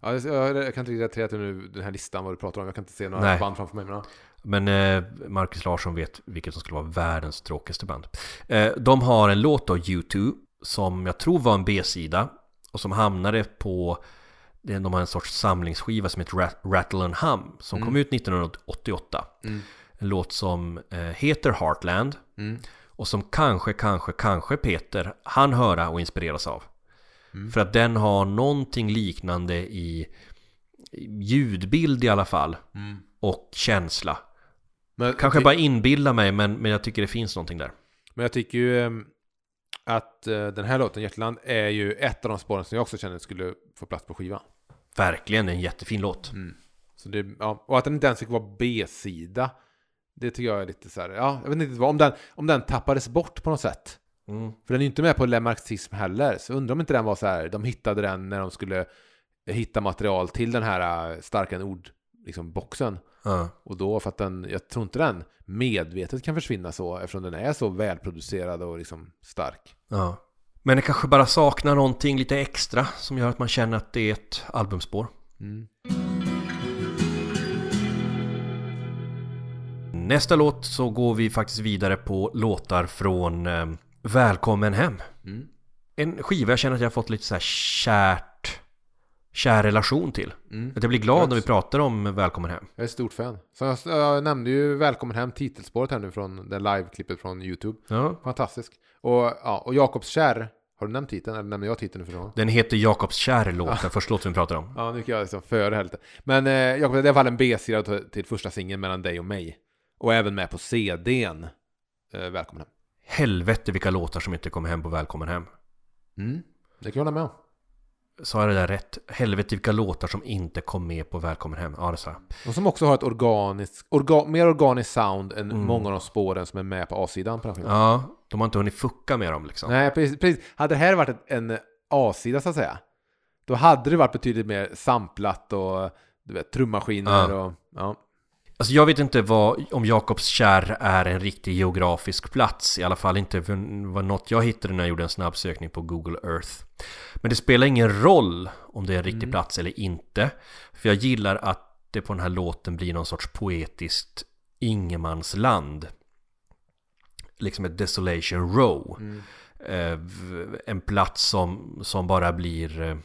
Ja, jag, kan inte riktigt relatera till nu den här listan vad du pratar om. Jag kan inte se några Nej. band framför mig. Men. Men eh, Marcus Larsson vet vilket som skulle vara världens tråkigaste band. Eh, de har en låt av U2 som jag tror var en B-sida och som hamnade på de har en sorts samlingsskiva som heter Rat- Rattle and Hum som kom ut 1988. En låt som eh, heter Heartland och som kanske, kanske, kanske Peter han höra och inspireras av. För att den har någonting liknande i ljudbild i alla fall och känsla. Men, Kanske bara inbilla mig men, men jag tycker det finns någonting där. men jag tycker ju ehm, att eh, den här låten, Hjärtland, är ju ett av de spåren som jag också känner skulle få plats på skivan. Verkligen en jättefin låt. Så det, ja, och att den inte ens fick vara B-sida. Det tycker jag är lite så här, ja, jag vet inte vad, om den, om den tappades bort på något sätt. Mm. För den är ju inte med på Le Marxism heller, så undrar om inte den var så här, de hittade den när de skulle hitta material till den här äh, starkare ord, liksom boxen. Ja. Och då, för att den, jag tror inte den medvetet kan försvinna så, eftersom den är så välproducerad och liksom stark. Ja. Men det kanske bara saknar någonting lite extra som gör att man känner att det är ett albumspår. Mm. Nästa låt så går vi faktiskt vidare på låtar från eh, Välkommen hem. Mm. En skiva jag känner att jag har fått lite så här kärt, kär relation till. Mm. Att jag blir glad när vi pratar om Välkommen hem. Jag är ett stort fan. Så jag, jag nämnde ju Välkommen hem titelspåret här nu från det live-klippet från YouTube. Ja. Fantastisk. Och, ja, och Jakobs kärr, har du nämnt titeln? Eller nämner jag titeln nu för någon? Den heter Jakobs kär låt, den första låten vi pratar om. Ja, nu kan jag liksom före det här lite. Men eh, Jakob, det är i alla fall en B-sida till första singeln mellan dig och mig. Och även med på CDn. Eh, välkommen hem. Helvete vilka låtar som inte kommer hem på Välkommen hem. Mm. Det kan jag hålla med om. Sa jag det där rätt? Helvete vilka låtar som inte kom med på Välkommen hem. Ja, det sa jag. Och som också har ett organiskt, orga, mer organiskt sound än många av de spåren som är med på A-sidan på den skivan. Ja, de har inte hunnit fucka med dem liksom. Nej, precis, precis. Hade det här varit en A-sida så att säga, då hade det varit betydligt mer samplat och du vet, trummaskiner Ja. och ja. Alltså jag vet inte vad, om Jakobs kärr är en riktig geografisk plats. I alla fall inte var något jag hittade när jag gjorde en snabb sökning på Google Earth. Men det spelar ingen roll om det är en riktig plats eller inte. För jag gillar att det på den här låten blir någon sorts poetiskt ingenmansland. Liksom ett Desolation Row. Eh, v- en plats som, som bara blir eh,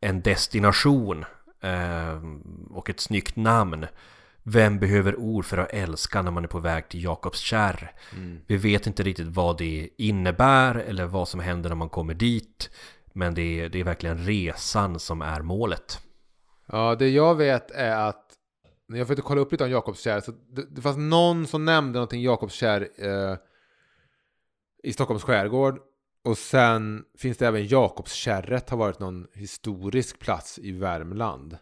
en destination eh, och ett snyggt namn. Vem behöver ord för att älska när man är på väg till Jakobs kärr? Vi vet inte riktigt vad det innebär eller vad som händer när man kommer dit. Men det är, det är verkligen resan som är målet. Ja, det jag vet är att när jag försökte kolla upp lite om Jakobskär, så det, det fanns någon som nämnde någonting Jakobskär eh, i Stockholms skärgård. Och sen finns det även Jakobskärret har varit någon historisk plats i Värmland.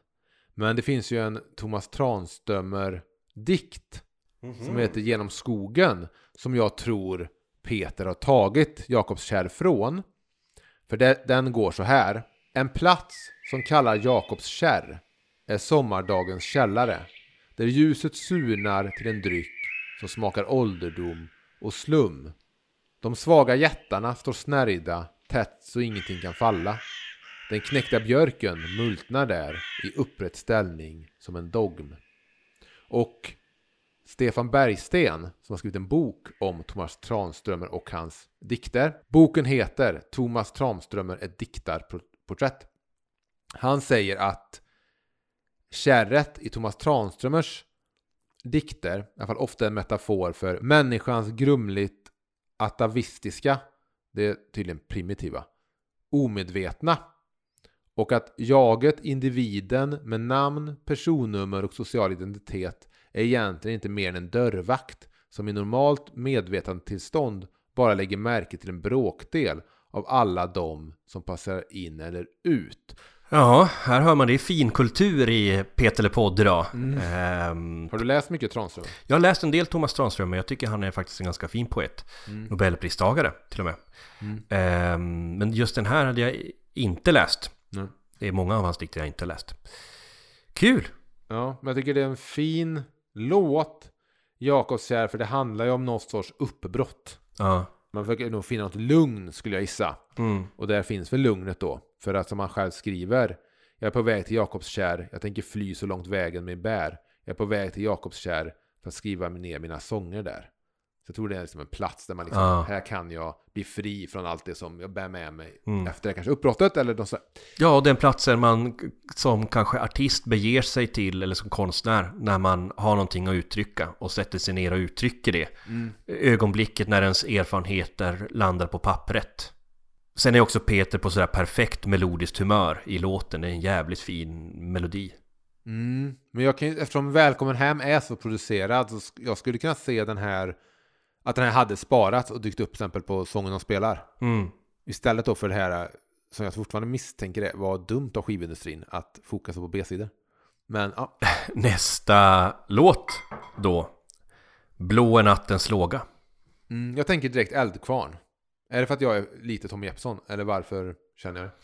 Men det finns ju en Thomas Tranströmer dikt som heter Genom skogen som jag tror Peter har tagit Jakobskär från. För det, den går så här. En plats som kallar Jakobskärr är sommardagens källare. Där ljuset surnar till en dryck som smakar ålderdom och slum. De svaga jättarna står snärjda tätt så ingenting kan falla. Den knäckta björken multnar där i upprätt ställning som en dogm. Och Stefan Bergsten som har skrivit en bok om Thomas Tranströmer och hans dikter. Boken heter Thomas Tranströmer ett diktarporträtt. Han säger att kärret i Thomas Tranströmers dikter, i alla fall ofta en metafor för människans grumligt atavistiska, det är tydligen primitiva, omedvetna och att jaget, individen med namn, personnummer och social identitet är egentligen inte mer än en dörrvakt som i normalt medvetandetillstånd bara lägger märke till en bråkdel av alla de som passar in eller ut. Ja, här hör man det är finkultur i Peter Podd idag. Ehm, Har du läst mycket Tranströmer? jag har läst en del Thomas Tranströmer, men jag tycker han är faktiskt en ganska fin poet. Nobelpristagare till och med. Ehm, men just den här hade jag inte läst. Nej. Det är många av hans dikter jag inte läst. Kul! Ja, men jag tycker det är en fin låt. Jakobskär, för det handlar ju om någon sorts uppbrott. Ja. Man försöker nog finna något lugn skulle jag gissa. Mm. Och där finns väl lugnet då. För att som han själv skriver. Jag är på väg till Jakobskär. Jag tänker fly så långt vägen mig bär. Jag är på väg till Jakobskär för att skriva ner mina sånger där. Så jag tror det är liksom en plats där man liksom, Ja. här kan jag bli fri från allt det som jag bär med mig Mm. efter det kanske uppbrottet eller de så Ja, och den platsen man som kanske artist beger sig till eller som konstnär när man har någonting att uttrycka och sätter sig ner och uttrycker det. Ögonblicket när ens erfarenheter landar på pappret. Sen är också Peter på sådär perfekt melodiskt humör i låten. Det är en jävligt fin melodi. Mm. Men jag kan, eftersom Välkommen Hem är så producerad så jag skulle kunna se den här att den här hade sparats och dykt upp till exempel på sången de spelar. Mm. Istället då för det här som jag fortfarande misstänker det var dumt av skivindustrin att fokusera på B-sidor. Men ja, Nästa låt då. Blå är nattens låga. mm, jag tänker direkt Eldkvarn. Är det för att jag är lite Tom Jeppsson eller varför känner jag det?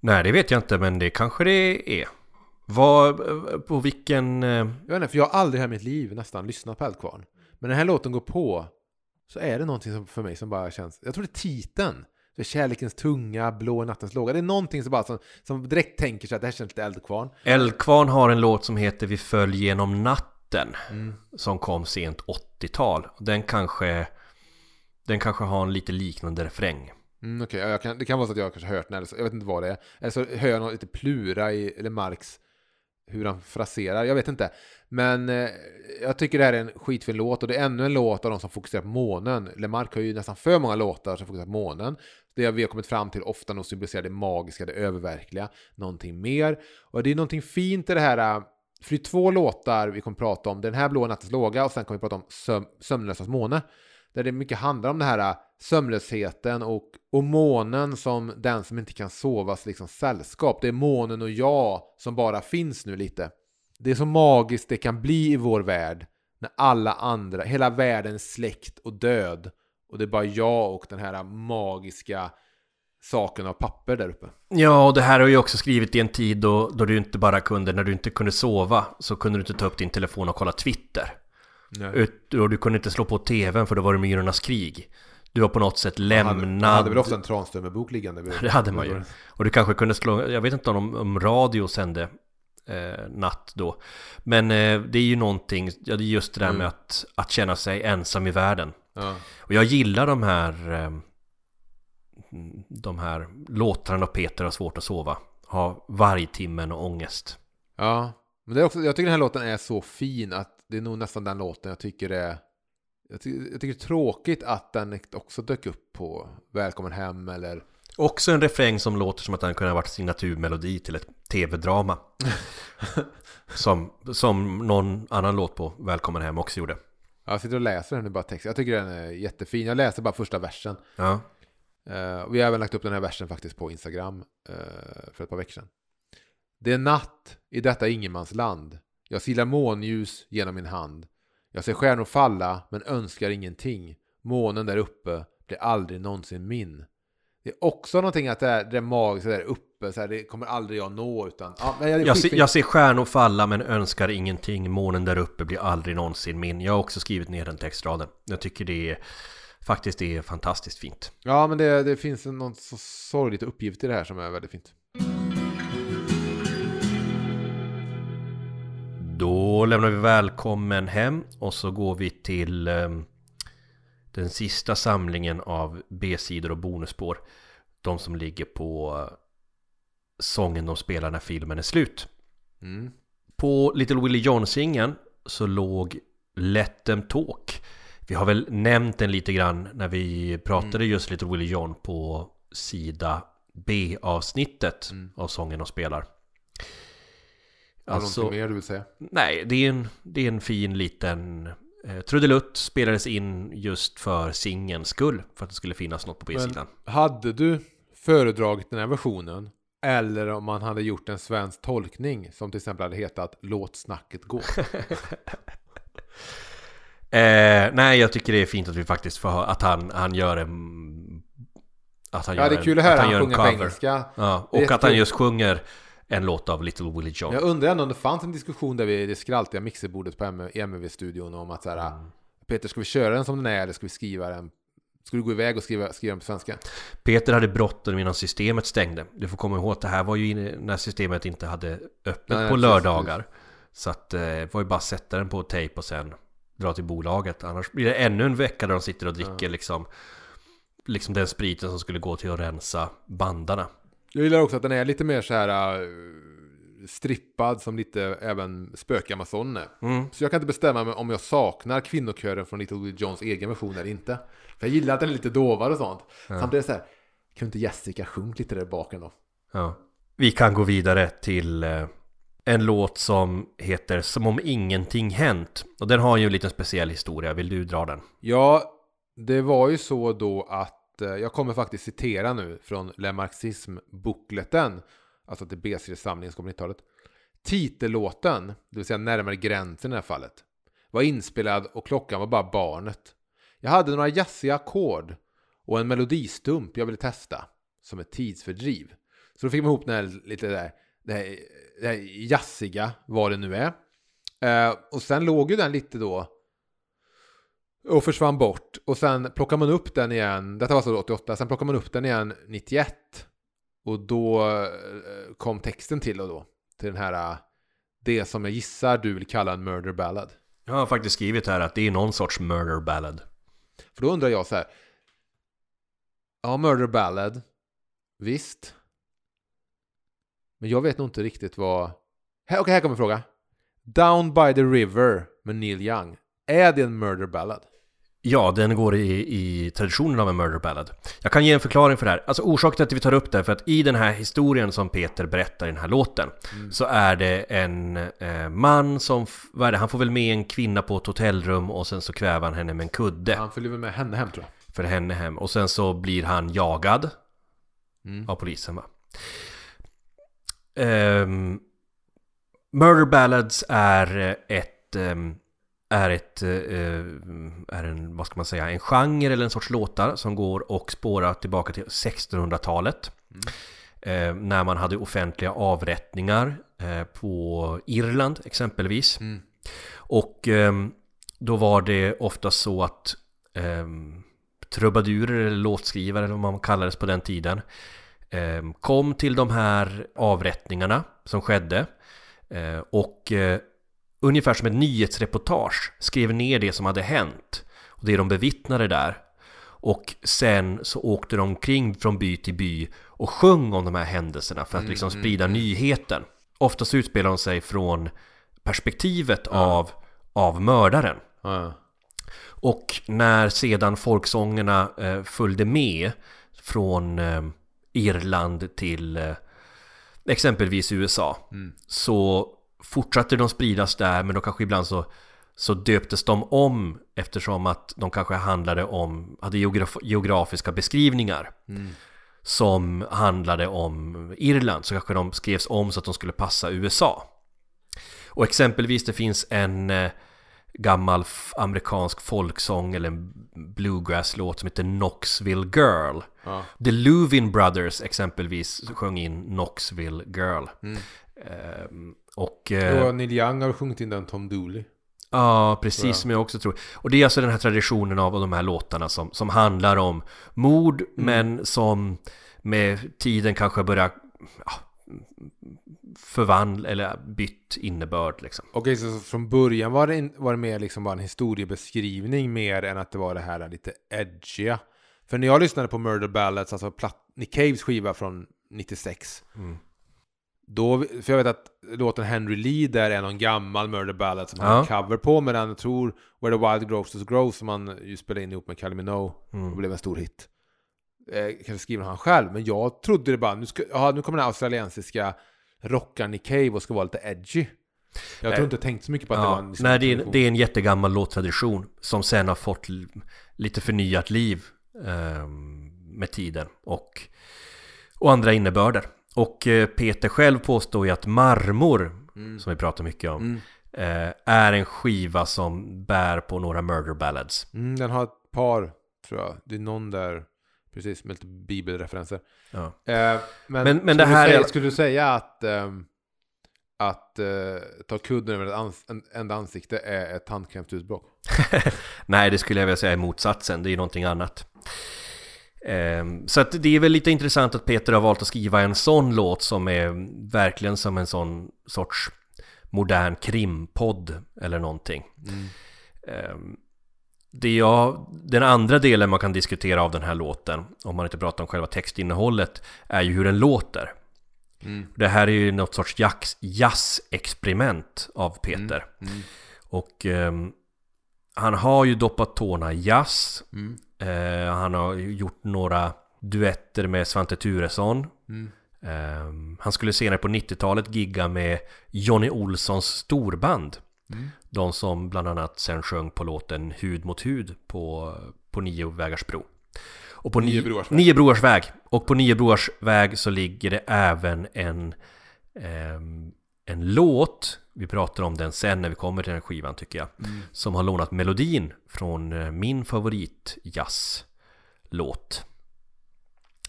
Nej, det vet jag inte, men det kanske det är. Vad, på vilken... eh, Jag vet inte, för jag har aldrig i mitt liv nästan lyssnat på Eldkvarn. Men när den här låten går på så är det någonting som för mig som bara känns... Jag tror det är titeln. Det är Kärlekens tunga, Blå nattens låga. Det är någonting som bara som, som direkt tänker sig att det här känns lite Eldkvarn. Eldkvarn har en låt som heter Vi föll genom natten Mm. Som kom sent 80-tal Den kanske den kanske har en lite liknande refräng Mm, Okej, okay. kan, det kan vara så att jag kanske har hört den, eller så, jag vet inte vad det är. Eller så hör jag något lite plura i eller Marx, hur han fraserar, jag vet inte. Men eh, jag tycker det här är en skitfin låt och det är ännu en låt av de som fokuserar på månen. Lemark har ju nästan för många låtar som fokuserar på månen. Det vi har kommit fram till ofta nog symboliserar det magiska, det öververkliga, någonting mer. Och det är någonting fint i det här, eh, för det är två låtar vi kommer prata om. Den här Blå nattens låga och sen kommer vi prata om söm, Sömnlösas måne. Där det mycket handlar om det här äh, sömnlösheten och, och månen som den som inte kan sovas liksom sällskap. Det är månen och jag som bara finns nu lite. Det är så magiskt det kan bli i vår värld när alla andra, hela världen är släkt och död. Och det är bara jag och den här äh, magiska saken av papper där uppe. Ja, och det här har ju också skrivit i en tid då, då du inte bara kunde När du inte kunde sova Så kunde du inte ta upp din telefon och kolla Twitter ut, Och du kunde inte slå på tvn för då var det Myrornas krig Du var på något sätt Man lämnad hade, man hade väl ofta en Tranströmer-bok liggande? vid- Det hade man ju. Och du kanske kunde slå, jag vet inte om, om radio sände eh, natt då. Men eh, det är ju någonting, ja det är just det där Mm. med att, att känna sig ensam i världen. Ja. Och jag gillar de här eh, de här låtarna och Peter har svårt att sova. Ha vargtimmen och ångest. Ja, men det är också, jag tycker den här låten är så fin att det är nog nästan den låten jag tycker är jag, ty, jag tycker det är tråkigt att den också dök upp på Välkommen hem eller Också en refräng som låter som att den kunde ha varit signaturmelodi till ett tv-drama. som, som någon annan låt på Välkommen hem också gjorde. Ja, Jag sitter och läser den nu bara text. Jag tycker den är jättefin. Jag läser bara första versen. Ja. Och vi har även lagt upp den här versen faktiskt på Instagram eh, för ett par veckor sedan. Det är natt i detta ingenmansland. Jag silar månljus genom min hand. Jag ser stjärnor falla men önskar ingenting. Månen där uppe blir aldrig någonsin min. Det är också någonting att det är det magiska där uppe, så här, det kommer aldrig jag nå utan... Ja, men är Jag, ser, jag ser stjärnor falla men önskar ingenting. Månen där uppe blir aldrig någonsin min. Jag har också skrivit ner den textraden. Jag tycker det är faktiskt det är fantastiskt fint. Ja, men det, det finns något så sorgligt uppgivet i det här som är väldigt fint. Då lämnar vi välkommen hem och så går vi till eh, den sista samlingen av B-sidor och bonusspår. De som ligger på eh, sången de spelar när filmen är slut. Mm. På Little Willie John-singeln så låg Let them talk. Vi har väl nämnt den lite grann när vi pratade just Little Willie John på sida B-avsnittet Mm. av sången de spelar. Alltså, någonting mer du vill säga? nej, det är en, det är en fin liten eh, trudelutt spelades in just för singelns skull. För att det skulle finnas något på B-sidan. Hade du föredragit den här versionen eller om man hade gjort en svensk tolkning som till exempel hade hetat Låt snacket gå. Eh, nej, jag tycker det är fint att vi faktiskt får höra att han, han gör en... Att han ja, gör det är kul att höra en, han en sjunga på engelska. Ja, och att han just sjunger en låt av Little Willie John. Jag undrar ändå om det fanns en diskussion där vid det skraltiga mixerbordet på MV-studion om att så här, Mm. Peter, ska vi köra den som den är eller ska vi skriva den? Ska du gå iväg och skriva, skriva den på svenska? Peter hade bråttom innan systemet stängde. Du får komma ihåg att det här var ju när systemet inte hade öppet Nej, på precis, lördagar. Så att eh, det var ju bara att sätta den på tejp och sen dra till bolaget. Annars blir det ännu en vecka där de sitter och dricker liksom, liksom den spriten som skulle gå till att rensa bandarna. Jag gillar också att den är lite mer så här uh, strippad som lite även Spökamazon är. Mm. Så jag kan inte bestämma mig om jag saknar kvinnokören från Little Willie Johns egen version eller inte. För jag gillar att den är lite dovare och sånt. Samtidigt är det så här, kan inte Jessica sjunga lite där baken då? Ja. Vi kan gå vidare till eh, en låt som heter Som om ingenting hänt. Och den har ju en liten speciell historia. Vill du dra den? Ja, det var ju så då att Eh, jag kommer faktiskt citera nu från Le Marxism-bookleten, alltså till B-seriesamlingen som kom 90-talet. Titellåten, det vill säga närmare gränsen i det här fallet, var inspelad och klockan var bara barnet. Jag hade några jazziga ackord och en melodistump jag ville testa som ett tidsfördriv. Så då fick man ihop den här, lite där, det här, det här jazziga, vad det nu är. Eh, och sen låg ju den lite då och försvann bort. Och sen plockar man upp den igen, detta var så 88, sen plockar man upp den igen 91. Och då eh, kom texten till och då, till den här, eh, det som jag gissar du vill kalla en murder ballad. Jag har faktiskt skrivit här att det är någon sorts murder ballad. För då undrar jag så här, ja murder ballad, visst. Men jag vet nog inte riktigt vad, okej här kommer en fråga. Down by the river med Neil Young, är det en murder ballad? Ja, den går i, i traditionen av en murder ballad. Jag kan ge en förklaring för det här. Alltså orsaken till att vi tar upp det är för att i den här historien som Peter berättar i den här låten så är det en eh, man som, vad är det, han får väl med en kvinna på ett hotellrum och sen så kväver han henne med en kudde Han följer väl med henne hem tror jag. för henne hem och sen så blir han jagad Mm. av polisen va. Ehm, Murder Ballads är ett ehm, är ett, eh, är en, vad ska man säga, en genre eller en sorts låtar som går och spårar tillbaka till 1600-talet. Eh, när man hade offentliga avrättningar eh, på Irland exempelvis. Mm. Och ehm, då var det ofta så att ehm, trubadurer eller låtskrivare eller vad man kallades på den tiden ehm, kom till de här avrättningarna som skedde eh, och eh, ungefär som ett nyhetsreportage skrev ner det som hade hänt och det de bevittnade där och sen så åkte de omkring från by till by och sjöng om de här händelserna för att liksom sprida nyheten. Oftast utspelar de sig från perspektivet av, av mördaren. Ja. Och när sedan folksångerna eh, följde med från eh, Irland till eh, exempelvis USA så fortsatte de spridas där men då kanske ibland så, så döptes de om eftersom att de kanske handlade om, hade geograf, geografiska beskrivningar som handlade om Irland så kanske de skrevs om så att de skulle passa USA. Och exempelvis det finns en eh, gammal amerikansk folksång eller en bluegrass-låt som heter Knoxville Girl. Ja. The Luvin Brothers exempelvis sjöng in Knoxville Girl. Ehm, och... eh, Och Neil Young har sjungit in den Tom Dooley. Ja, precis som jag också tror. Och det är alltså den här traditionen av de här låtarna som, som handlar om mord, men som med tiden kanske börjar ja, förvandla eller bytt innebörd liksom. Okej, så från början var det, in, var det mer liksom bara en historiebeskrivning mer än att det var det här lite edgiga. För när jag lyssnade på Murder Ballads, alltså platt, Nick Caves skiva från 96. Mm. Då, för jag vet att låten Henry Lee där är någon gammal Murder Ballad som han Ja. har cover på. Medan jag tror Where the Wild Growsters Grow som han ju spelade in ihop med Kylie Minogue Mm. och blev en stor hit. Eh, kanske skriver han själv, men jag trodde det bara, nu, ska, ja, nu kommer den australiensiska rockaren Nick Cave och ska vara lite edgy. Jag tror inte tänkt så mycket på att det var Ja, en liksom, nej, det är, det är en jättegammal låttradition som sen har fått lite förnyat liv ehm, med tiden och, och andra innebörder. Och eh, Peter själv påstår ju att Marmor, som vi pratar mycket om, Mm. eh, är en skiva som bär på några murder ballads. Mm, den har ett par, tror jag. Det är någon där, precis, med lite bibelreferenser. Ja. Eh, men, Men- men det här säga, är- skulle du säga att, ehm, att eh, ta kudden över ett ans- en, enda ansikte är ett tandkrämsutbrott? Nej, det skulle jag vilja säga är motsatsen. Det är ju någonting annat. Ehm, Så att det är väl lite intressant att Peter har valt att skriva en sån låt som är verkligen som en sån sorts modern krimpodd eller någonting. Ehm, det jag, den andra delen man kan diskutera av den här låten, om man inte pratar om själva textinnehållet, är ju hur den låter. Mm. Det här är ju något sorts jazz- jazz-experiment av Peter. Mm. Och ehm, han har ju doppat tårna i jazz. Eh, han har gjort några duetter med Svante Turesson. Mm. Ehm, han skulle senare på 90-talet gigga med Johnny Olssons storband. Mm. De som bland annat sen sjöng på låten Hud mot hud på, på Nio vägars bro. Och på Nio Ni- broars väg. Nio broars väg. Och på Nio broars väg så ligger det även en, ehm, en låt. Vi pratar om den sen när vi kommer till den här skivan tycker jag. Mm. Som har lånat melodin från eh, min favorit jazzlåt.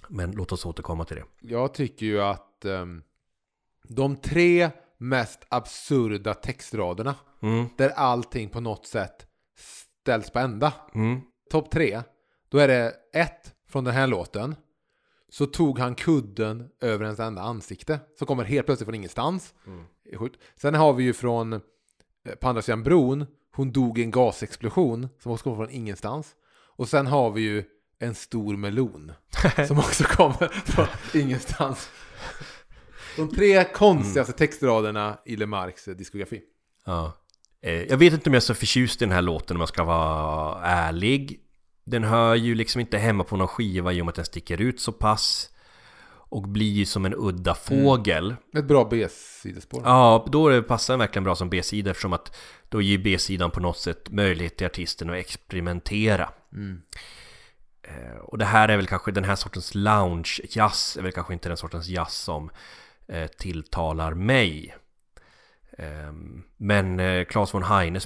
Men låt oss återkomma till det. Jag tycker ju att ehm, de tre mest absurda textraderna, Mm, där allting på något sätt ställs på ända. mm, Topp tre, då är det ett från den här låten. Så tog han kudden över ens enda ansikte. Som kommer helt plötsligt från ingenstans. Mm. Sen har vi ju från eh, på andra sidan bron. Hon dog i en gasexplosion. Som också kommer från ingenstans. Och sen har vi ju en stor melon. som också kommer från ingenstans. De tre konstigaste textraderna i Lemarks eh, diskografi. Ja. Eh, Jag vet inte om jag är så förtjust i den här låten om jag ska vara ärlig. Den hör ju liksom inte hemma på någon skiva i och med att den sticker ut så pass. Och blir ju som en udda fågel. Ett bra B-sidespår. Ja, då passar den verkligen bra som B-sida eftersom att då ger B-sidan på något sätt möjlighet till artisten att experimentera. Mm. Eh, Och det här är väl kanske den här sortens lounge-jazz är väl kanske inte den sortens jazz som eh, tilltalar mig. Ehm, Men eh, Claes von Heine,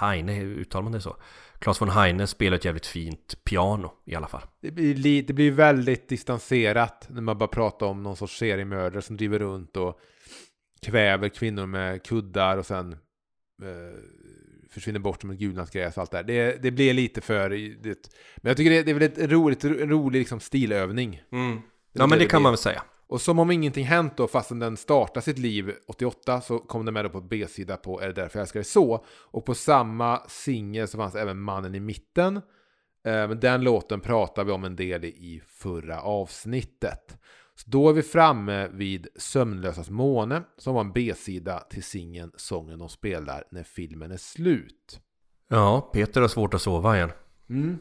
Heine, uttalar man det så? Claes von Heine spelar ett jävligt fint piano i alla fall. Det blir, li, det blir väldigt distanserat när man bara pratar om någon sorts seriemördare som driver runt och kväver kvinnor med kuddar och sen eh, försvinner bort som ett gulnat gräs och allt det där. Det, det blir lite för... Det, men jag tycker det, det är väl ett roligt, rolig liksom stilövning. Ja men det kan blir. man väl säga. Och som om ingenting hänt då, fastän den startar sitt liv 88, så kom den med då på B-sida på Är det därför jag älskar dig så? Och på samma singel så fanns även Mannen i mitten. Men den låten pratar vi om en del i- i förra avsnittet. Så då är vi framme vid Sömnlösas måne, som var en B-sida till singeln Sången de spelar när filmen är slut. Ja, Peter har svårt att sova igen. Mm.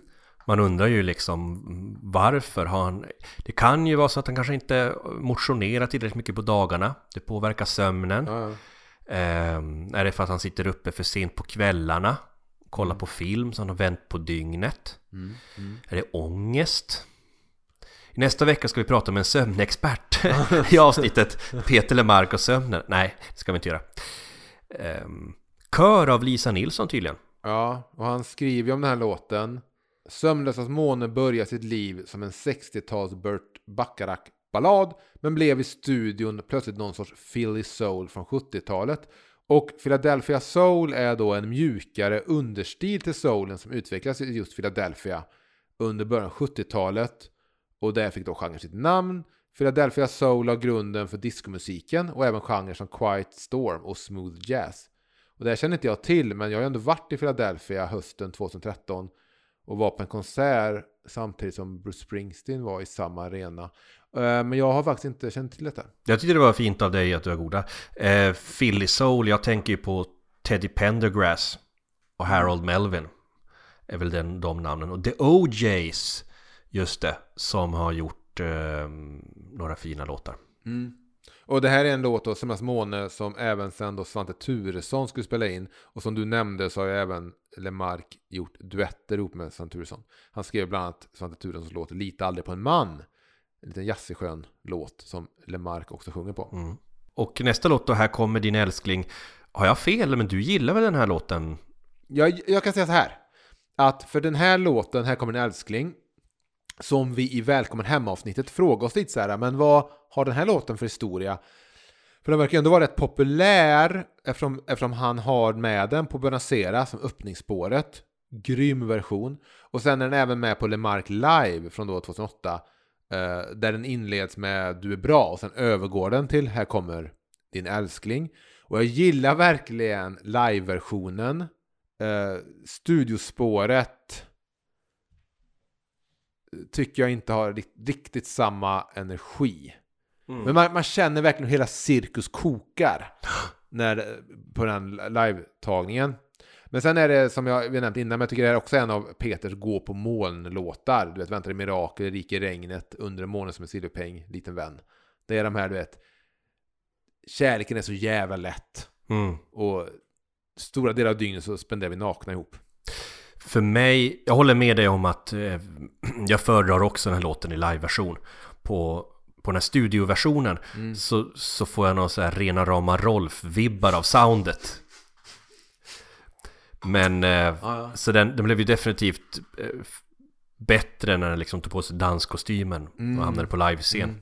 Man undrar ju liksom mm, varför har han... Det kan ju vara så att han kanske inte motionerar tillräckligt mycket på dagarna. Det påverkar sömnen. Ja. Ehm, är det för att han sitter uppe för sent på kvällarna? Kollar på film så han har vänt på dygnet? Mm. Mm. Är det ångest? Nästa vecka ska vi prata med en sömnexpert i avsnittet Peter Lemark och sömnen. Nej, det ska vi inte göra. Ehm, kör av Lisa Nilsson tydligen. Ja, och han skriver ju om den här låten. Sömnlösas måne börjar sitt liv som en 60-tals Burt Bacharach-ballad men blev i studion plötsligt någon sorts Philly Soul från 70-talet. Och Philadelphia Soul är då en mjukare understil till soulen som utvecklas i just Philadelphia under början av 70-talet. Och där fick då genren sitt namn. Philadelphia Soul la grunden för diskomusiken och även genrer som Quiet Storm och Smooth Jazz. Och det här känner inte jag till, men jag har ju ändå varit i Philadelphia hösten 2013 och var på en konsert samtidigt som Bruce Springsteen var i samma arena. Eh, Men jag har faktiskt inte känt till detta. Jag tyckte det var fint av dig att du är goda. Eh, Philly Soul, jag tänker ju på Teddy Pendergrass och Harold Melvin. Är väl den, de namnen. Och The OJs, just det, som har gjort eh, några fina låtar. Och det här är en låt då, Sömnas måne, som även sen då Svante Turesson skulle spela in. Och som du nämnde så har ju även Lemark gjort duetter ihop med Svante Turesson. Han skrev bland annat Svante Turessons låt Lita aldrig på en man. En liten jazzig skön låt som Lemark också sjunger på. Mm. Och nästa låt då, Här kommer din älskling. Har jag fel? Men du gillar väl den här låten? Jag, jag kan säga så här. Att för den här låten, Här kommer en älskling, som vi i Välkommen Hemma-avsnittet frågade oss lite så här, men vad har den här låten för historia? För den verkar ju ändå vara rätt populär eftersom, eftersom han har med den på Bonacera som öppningsspåret. Grym version. Och sen är den även med på Lemark Live från då 2008. eh, där den inleds med Du är bra och sen övergår den till Här kommer din älskling. Och jag gillar verkligen live-versionen Eh, studiospåret tycker jag inte har rikt- riktigt samma energi. Men man, man känner verkligen hur hela cirkus kokar när, på den live-tagningen. Men sen är det som jag vi nämnt innan, men jag tycker det är också en av Peters gå på moln-låtar. Du vet, Väntar i mirakel, Rik i regnet, Under en måne som en silverpeng, Liten vän. Det är de här, du vet, kärleken är så jävla lätt. Mm. Och stora delar av dygnet så spenderar vi nakna ihop. För mig, jag håller med dig om att eh, jag föredrar också den här låten i liveversion. På, på den här studioversionen så, så får jag någon så här rena rama Rolf-vibbar av soundet. Men, eh, ja. så den, den blev ju definitivt eh, bättre när den liksom tog på sig danskostymen och hamnade på livescen.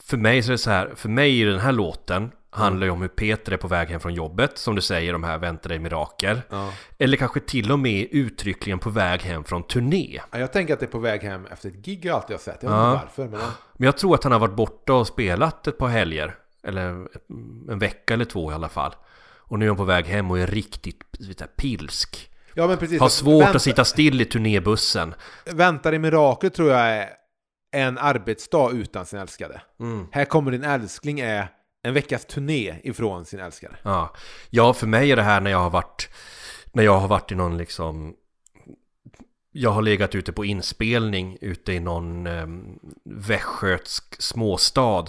För mig så är det så här, för mig är den här låten handlar ju om hur Peter är på väg hem från jobbet, som du säger, de här Vänta dig mirakel. Ja. Eller kanske till och med uttryckligen på väg hem från turné. Ja, Jag tänker att det är på väg hem efter ett gig jag alltid har sett. Jag vet Ja. inte varför. Men. Men jag tror att han har varit borta och spelat ett par helger. Eller en vecka eller två i alla fall. Och nu är han på väg hem och är riktigt vet pilsk. ja, men precis. Har svårt Vänta- att sitta still i turnébussen. Väntar i mirakel tror jag är en arbetsdag utan sin älskade. Här kommer din älskling är en veckas turné ifrån sin älskare. Ja. ja, för mig är det här när jag har varit När jag har varit i någon liksom Jag har legat ute på inspelning ute i någon eh, västgötsk småstad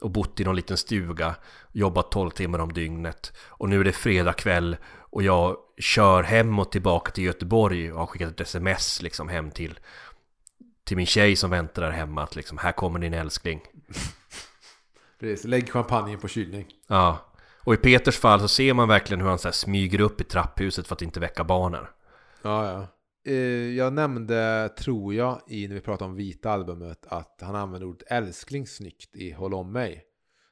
och bott i någon liten stuga Jobbat 12 timmar om dygnet Och nu är det fredag kväll och jag kör hem och tillbaka till Göteborg och har skickat ett sms liksom hem till Till min tjej som väntar där hemma att liksom här kommer din älskling Precis, lägg champagnen på kylning. Ja, och i Peters fall så ser man verkligen hur han så smyger upp i trapphuset för att inte väcka barnen. Ja, ja. Eh, Jag nämnde, tror jag, i när vi pratade om vita albumet att han använder ordet älskling snyggt i Håll om mig.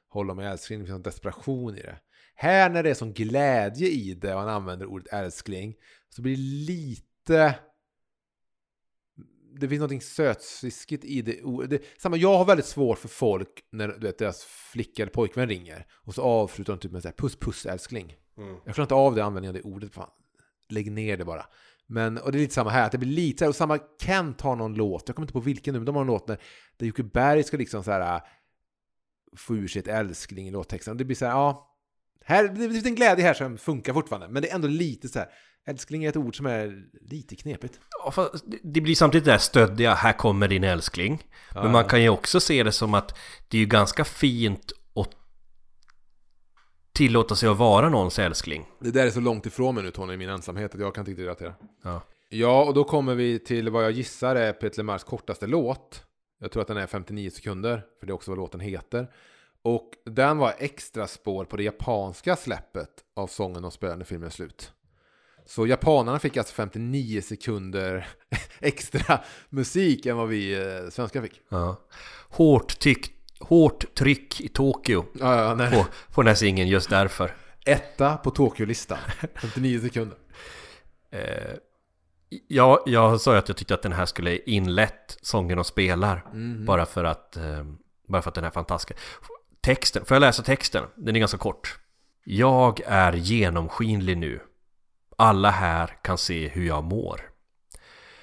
Håll om mig älskling, det finns en desperation i det. Här när det är sån glädje i det och han använder ordet älskling så blir det lite... Det finns något sötsviskigt i det. det. Samma, jag har väldigt svårt för folk när du vet, deras flicka eller pojkvän ringer och så avslutar de typ med så här, puss puss älskling. Jag klarar inte av det användningen av det ordet. Fan. Lägg ner det bara. Men, och det är lite samma här, att det blir lite så här, och samma Kent har någon låt, jag kommer inte på vilken nu, men de har en låt där, där Jocke Berg ska liksom så här äh, få ur sig ett älskling i låttexten. Och det blir så här, ja, här, det finns en glädje här som funkar fortfarande, men det är ändå lite så här, älskling är ett ord som är lite knepigt. Ja, fast det- blir samtidigt det där stöddiga, här kommer din älskling. Men man kan ju också se det som att det är ju ganska fint att tillåta sig att vara någons älskling. Det där är så långt ifrån mig nu Tony, i min ensamhet, att jag kan inte riktigt relatera. Ja. Ja, och då kommer vi till vad jag gissar är Peter Lemarks kortaste låt. Jag tror att den är 59 sekunder, för det är också vad låten heter. Och den var extra spår på det japanska släppet av sången och spelade när filmen är slut. Så japanerna fick alltså 59 sekunder extra musik än vad vi eh, svenskar fick. Ja. Hårt, tyck, hårt tryck i Tokyo Ja, ja, nej. på, på den här singeln just därför. Etta på Tokyo-listan. 59 sekunder. Eh, ja, jag sa ju att jag tyckte att den här skulle inlett sången och spelar. Bara för att eh, Bara för att den är fantastisk. Texten, får jag läsa texten? Den är ganska kort. Jag är genomskinlig nu. Alla här kan se hur jag mår.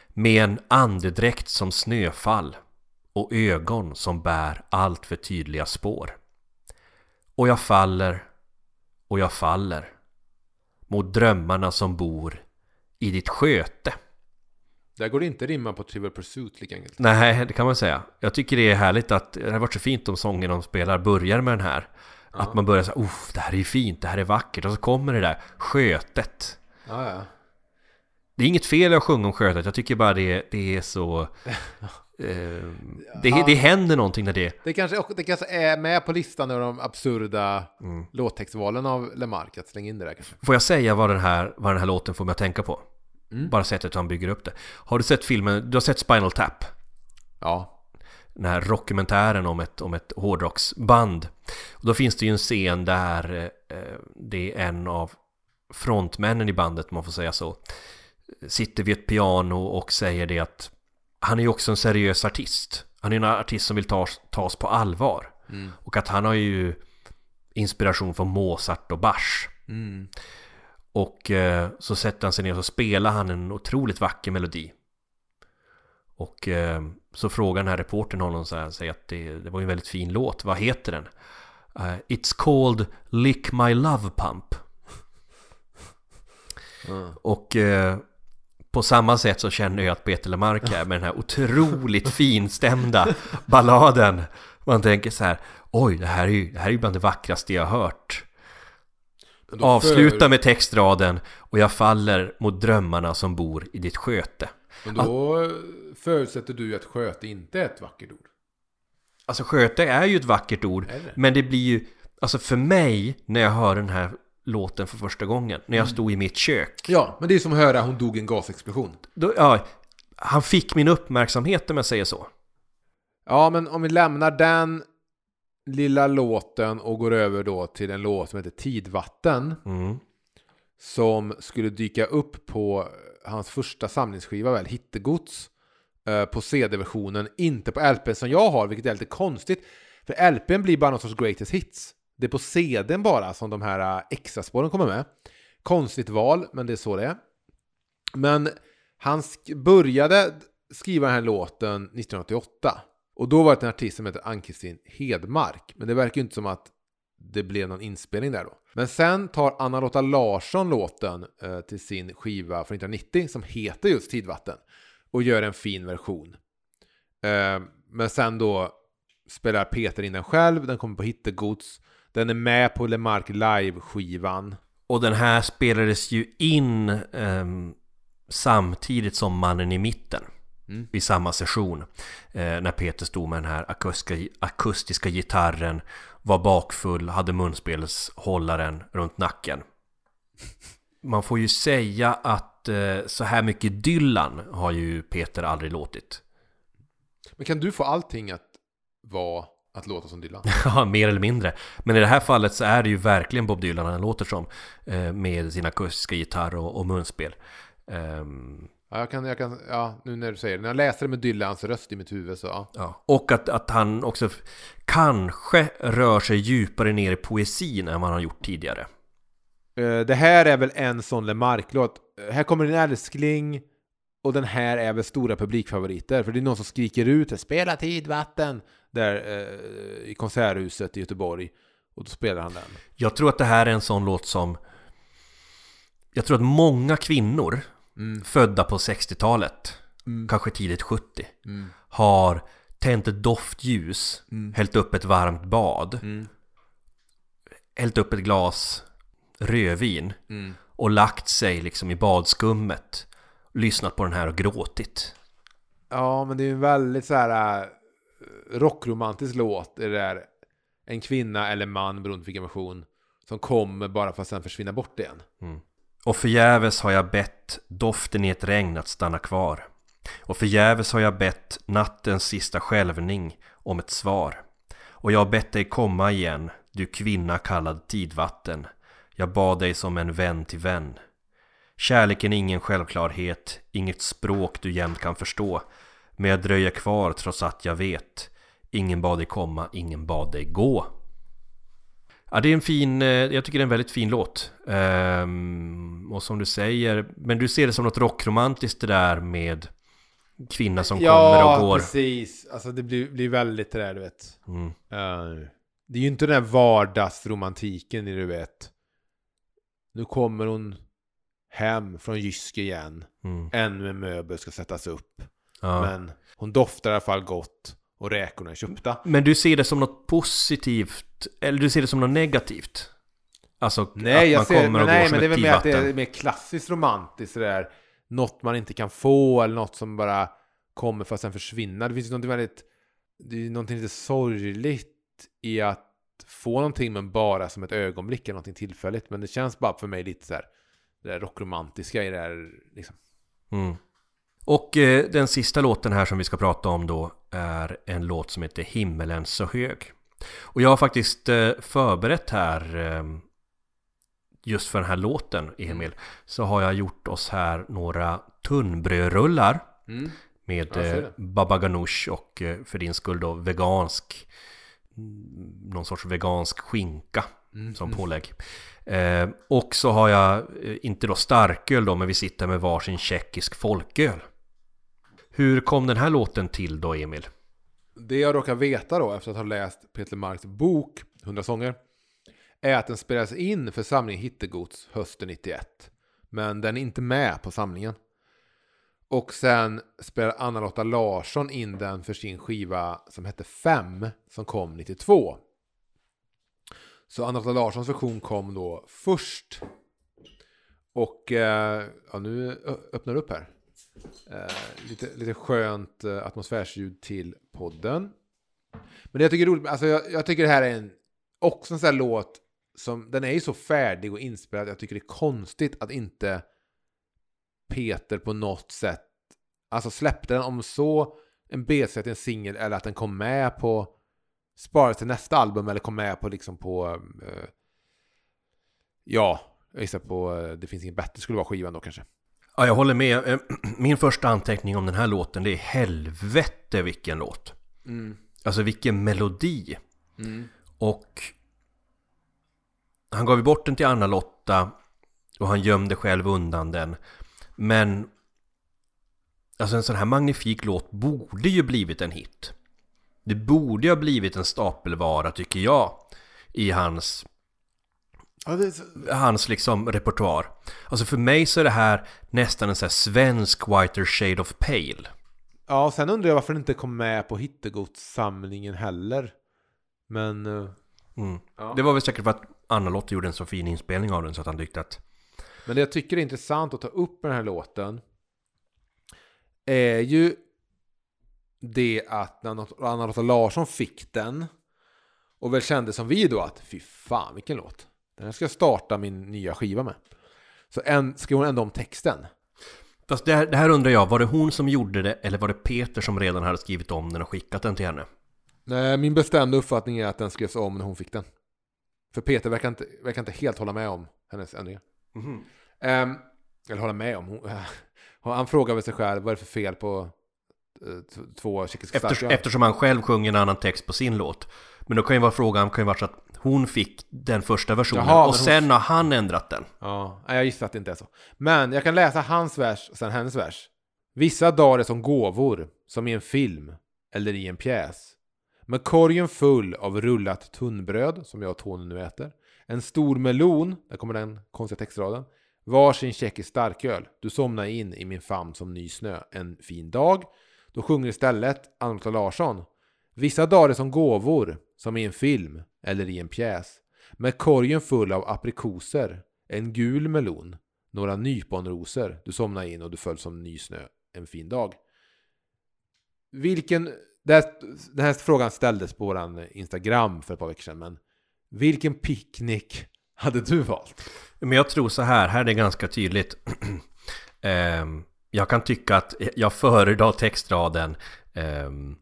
Med en andedräkt som snöfall och ögon som bär allt för tydliga spår. Och jag faller och jag faller mot drömmarna som bor i ditt sköte. Där går det inte rimma på Trivial Pursuit lika enkelt. Nej, det kan man säga. Jag tycker det är härligt att det har varit så fint om sången de spelar börjar med den här. Att man börjar så uff, det här är fint, det här är vackert. Och så kommer det där skötet. Ja, ja. Det är inget fel att sjunga om skötet, jag tycker bara det, det är så... Eh, det, det händer någonting när det... Det kanske, det kanske är med på listan över de absurda Mm. låttextvalen av Lemark, att slänga in det där kanske. Får jag säga vad den här, vad den här låten får mig att tänka på? Bara sättet han bygger upp det. Har du sett filmen, du har sett Spinal Tap? Ja. den här rockumentären om ett, om ett hårdrocksband. Och då finns det ju en scen där eh, det är en av frontmännen i bandet, om man får säga så, sitter vid ett piano och säger det att han är ju också en seriös artist. Han är en artist som vill tas, tas på allvar. Och att han har ju inspiration från Mozart och Bach. Och eh, så sätter han sig ner och så spelar han en otroligt vacker melodi. Och eh, så frågar den här reportern honom så här, säger att det, det var en väldigt fin låt, vad heter den? Eh, It's called Lick My Love Pump. Och eh, på samma sätt så känner jag att Peter Lemark är med den här otroligt finstämda balladen. Man tänker så här, oj, det här är ju, det här är bland det vackraste jag har hört. Avsluta med textraden och jag faller mot drömmarna som bor i ditt sköte. Men då förutsätter du att sköte inte är ett vackert ord. Alltså sköte är ju ett vackert ord, det? men det blir ju, alltså för mig när jag hör den här låten för första gången, när jag Mm. stod i mitt kök, Ja, men det är som att höra hon dog i en gasexplosion. då, ja, han fick min uppmärksamhet om jag säger så. Ja, men om vi lämnar den lilla låten och går över då till en låt som heter Tidvatten. Mm. Som skulle dyka upp på hans första samlingsskiva väl, Hittegods. eh, På CD-versionen, inte på LPn som jag har, vilket är lite konstigt. För LPn blir bara någon sorts greatest hits. Det är på CDn bara som de här äh, extra spåren kommer med. Konstigt val, men det är så det är. Men han sk- började skriva den här låten 1988. Och då var det en artist som heter Ann-Kristin Hedmark. Men det verkar ju inte som att det blev någon inspelning där då. Men sen tar Anna-Lotta Larsson låten eh, till sin skiva från 1990 som heter just Tidvatten. Och gör en fin version. Eh, men sen då spelar Peter in den själv, den kommer på Hittegods. Den är med på Lemark Live-skivan. Och den här spelades ju in ehm, samtidigt som Mannen i mitten. Mm. Vid samma session. Eh, när Peter stod med den här akustiska, akustiska gitarren. Var bakfull, hade munspelshållaren runt nacken. Man får ju säga att eh, så här mycket Dylan har ju Peter aldrig låtit. Men kan du få allting att vara att låta som Dylan? Ja, mer eller mindre. Men i det här fallet så är det ju verkligen Bob Dylan han låter som. Eh, med sin akustiska gitarr och, och munspel. Ehm, Ja, jag kan, jag kan, ja, nu när du säger det. När jag läser det med Dylans röst i mitt huvud så ja. Ja. Och att, att han också kanske rör sig djupare ner i poesin än vad han har gjort tidigare. Eh, Det här är väl en sån Lemark-låt. Här kommer en älskling och den här är väl stora publikfavoriter. För det är någon som skriker ut Spela tidvatten! Där eh, i Konserthuset i Göteborg. Och då spelar han den. Jag tror att det här är en sån låt som... Jag tror att många kvinnor Mm. födda på 60-talet, Mm. kanske tidigt 70, Mm. har tänt ett doftljus, Mm. hällt upp ett varmt bad, Mm. hällt upp ett glas rödvin Mm. och lagt sig liksom i badskummet, lyssnat på den här och gråtit. Ja, men det är ju en väldigt så här äh, rockromantisk låt. Det där en kvinna eller man, beroende på vilken version, som kommer bara för att sen försvinna bort igen. Och förgäves har jag bett doften i ett regn att stanna kvar. Och förgäves har jag bett nattens sista skälvning om ett svar. Och jag har bett dig komma igen, du kvinna kallad tidvatten. Jag bad dig som en vän till vän. Kärleken är ingen självklarhet, inget språk du jämt kan förstå. Men jag dröjer kvar trots att jag vet. Ingen bad dig komma, ingen bad dig gå. Ja, det är en fin, eh, jag tycker det är en väldigt fin låt. Ehm, och som du säger, men du ser det som något rockromantiskt det där med kvinna som kommer och går. precis. Alltså det blir, blir väldigt det där, du vet. Mm. Eh, det är ju inte den här vardagsromantiken du vet. Nu kommer hon hem från Jyske igen. Mm. Ännu en möbel ska sättas upp. Ja. Men hon doftar i alla fall gott. Och räkorna är köpta. Men du ser det som något positivt, eller du ser det som något negativt? Alltså Nej, att man ser, kommer och nej, går som men det är väl mer att det är mer klassiskt romantiskt sådär. Något man inte kan få eller något som bara kommer för att sen försvinna. Det finns ju någonting väldigt, det är någonting lite sorgligt i att få någonting men bara som ett ögonblick eller någonting tillfälligt. Men det känns bara för mig lite så här, det där rockromantiska i det här liksom. Mm. Och eh, den sista låten här som vi ska prata om då är en låt som heter Himmelen så hög. Och jag har faktiskt eh, förberett här eh, just för den här låten, Emil, så har jag gjort oss här några tunnbrödrullar Mm. med ser eh, baba ganoush och eh, för din skull då vegansk mm, någon sorts vegansk skinka som pålägg. Eh, och så har jag, eh, inte då starköl då, men vi sitter med varsin tjeckisk folköl. Hur kom den här låten till då, Emil? Det jag råkar veta då, efter att ha läst Peter Marks bok 100 sånger, är att den spelades in för samlingen Hittegods hösten 91. Men den är inte med på samlingen. Och sen spelar Anna-Lotta Larsson in den för sin skiva som hette Fem, som kom 92. Så Anna-Lotta Larssons version kom då först. Och eh, ja, nu öppnar det upp här. Eh, lite, lite skönt eh, atmosfärsljud till podden. Men det jag tycker är roligt, alltså jag, jag tycker det här är en, också en sån här låt som, den är ju så färdig och inspelad, jag tycker det är konstigt att inte Peter på något sätt, alltså släppte den om så en B-sida till en singel eller att den kom med på, sparades till nästa album eller kom med på liksom på, eh, ja, jag gissar på eh, Det finns inget bättre skulle vara skivan då kanske. Ja, jag håller med. Eh, Min första anteckning om den här låten, det är helvete vilken låt. Alltså vilken melodi. Och han gav ju bort den till Anna-Lotta och han gömde själv undan den. Men alltså en sån här magnifik låt borde ju blivit en hit. Det borde ju ha blivit en stapelvara tycker jag i hans Ja, det är hans liksom repertoar. Alltså för mig så är det här nästan en sån här svensk Whiter Shade of Pale. Ja, och sen undrar jag varför den inte kom med på Hittegodssamlingen heller. Men... eh, Mm. Ja. Det var väl säkert för att Anna-Lotta gjorde en så fin inspelning av den så att han tyckte att Men det jag tycker är intressant att ta upp med den här låten är ju det att när Anna-Lotta Larsson fick den och väl kände som vi då att fy fan vilken låt. Den här ska jag starta min nya skiva med. Så en, skrev hon ändå om texten. Fast det här, det här undrar jag, var det hon som gjorde det eller var det Peter som redan hade skrivit om den och skickat den till henne? Nej, min bestämda uppfattning är att den skrevs om när hon fick den. För Peter verkar inte, verkar inte helt hålla med om hennes ändringar. Ehm, eller hålla med om. Hon, han frågar väl sig själv vad är det för fel på två tjeckiska Eftersom, starköl? eftersom han själv sjunger en annan text på sin låt. Men då kan ju vara frågan, kan ju vara så att hon fick den första versionen Jaha, och hon- sen har han ändrat den. Ja, jag gissar att det inte är så. Men jag kan läsa hans vers och sen hennes vers. Vissa dagar är som gåvor, som i en film eller i en pjäs. Med korgen full av rullat tunnbröd, som jag och Tony nu äter. En stor melon, där kommer den konstiga textraden. Varsin tjeckisk starköl, du somnar in i min famn som ny snö en fin dag. Då sjunger istället Anna Larsson. Vissa dagar är som gåvor, som i en film eller i en pjäs. Med korgen full av aprikoser, en gul melon, några nyponrosor, du somnar in och du föll som ny snö en fin dag. Vilken, den här frågan ställdes på våran Instagram för ett par veckor sedan, men vilken picknick hade du valt? Men jag tror så här, här är det ganska tydligt. Ehm, jag kan tycka att jag föredrar textraden ehm,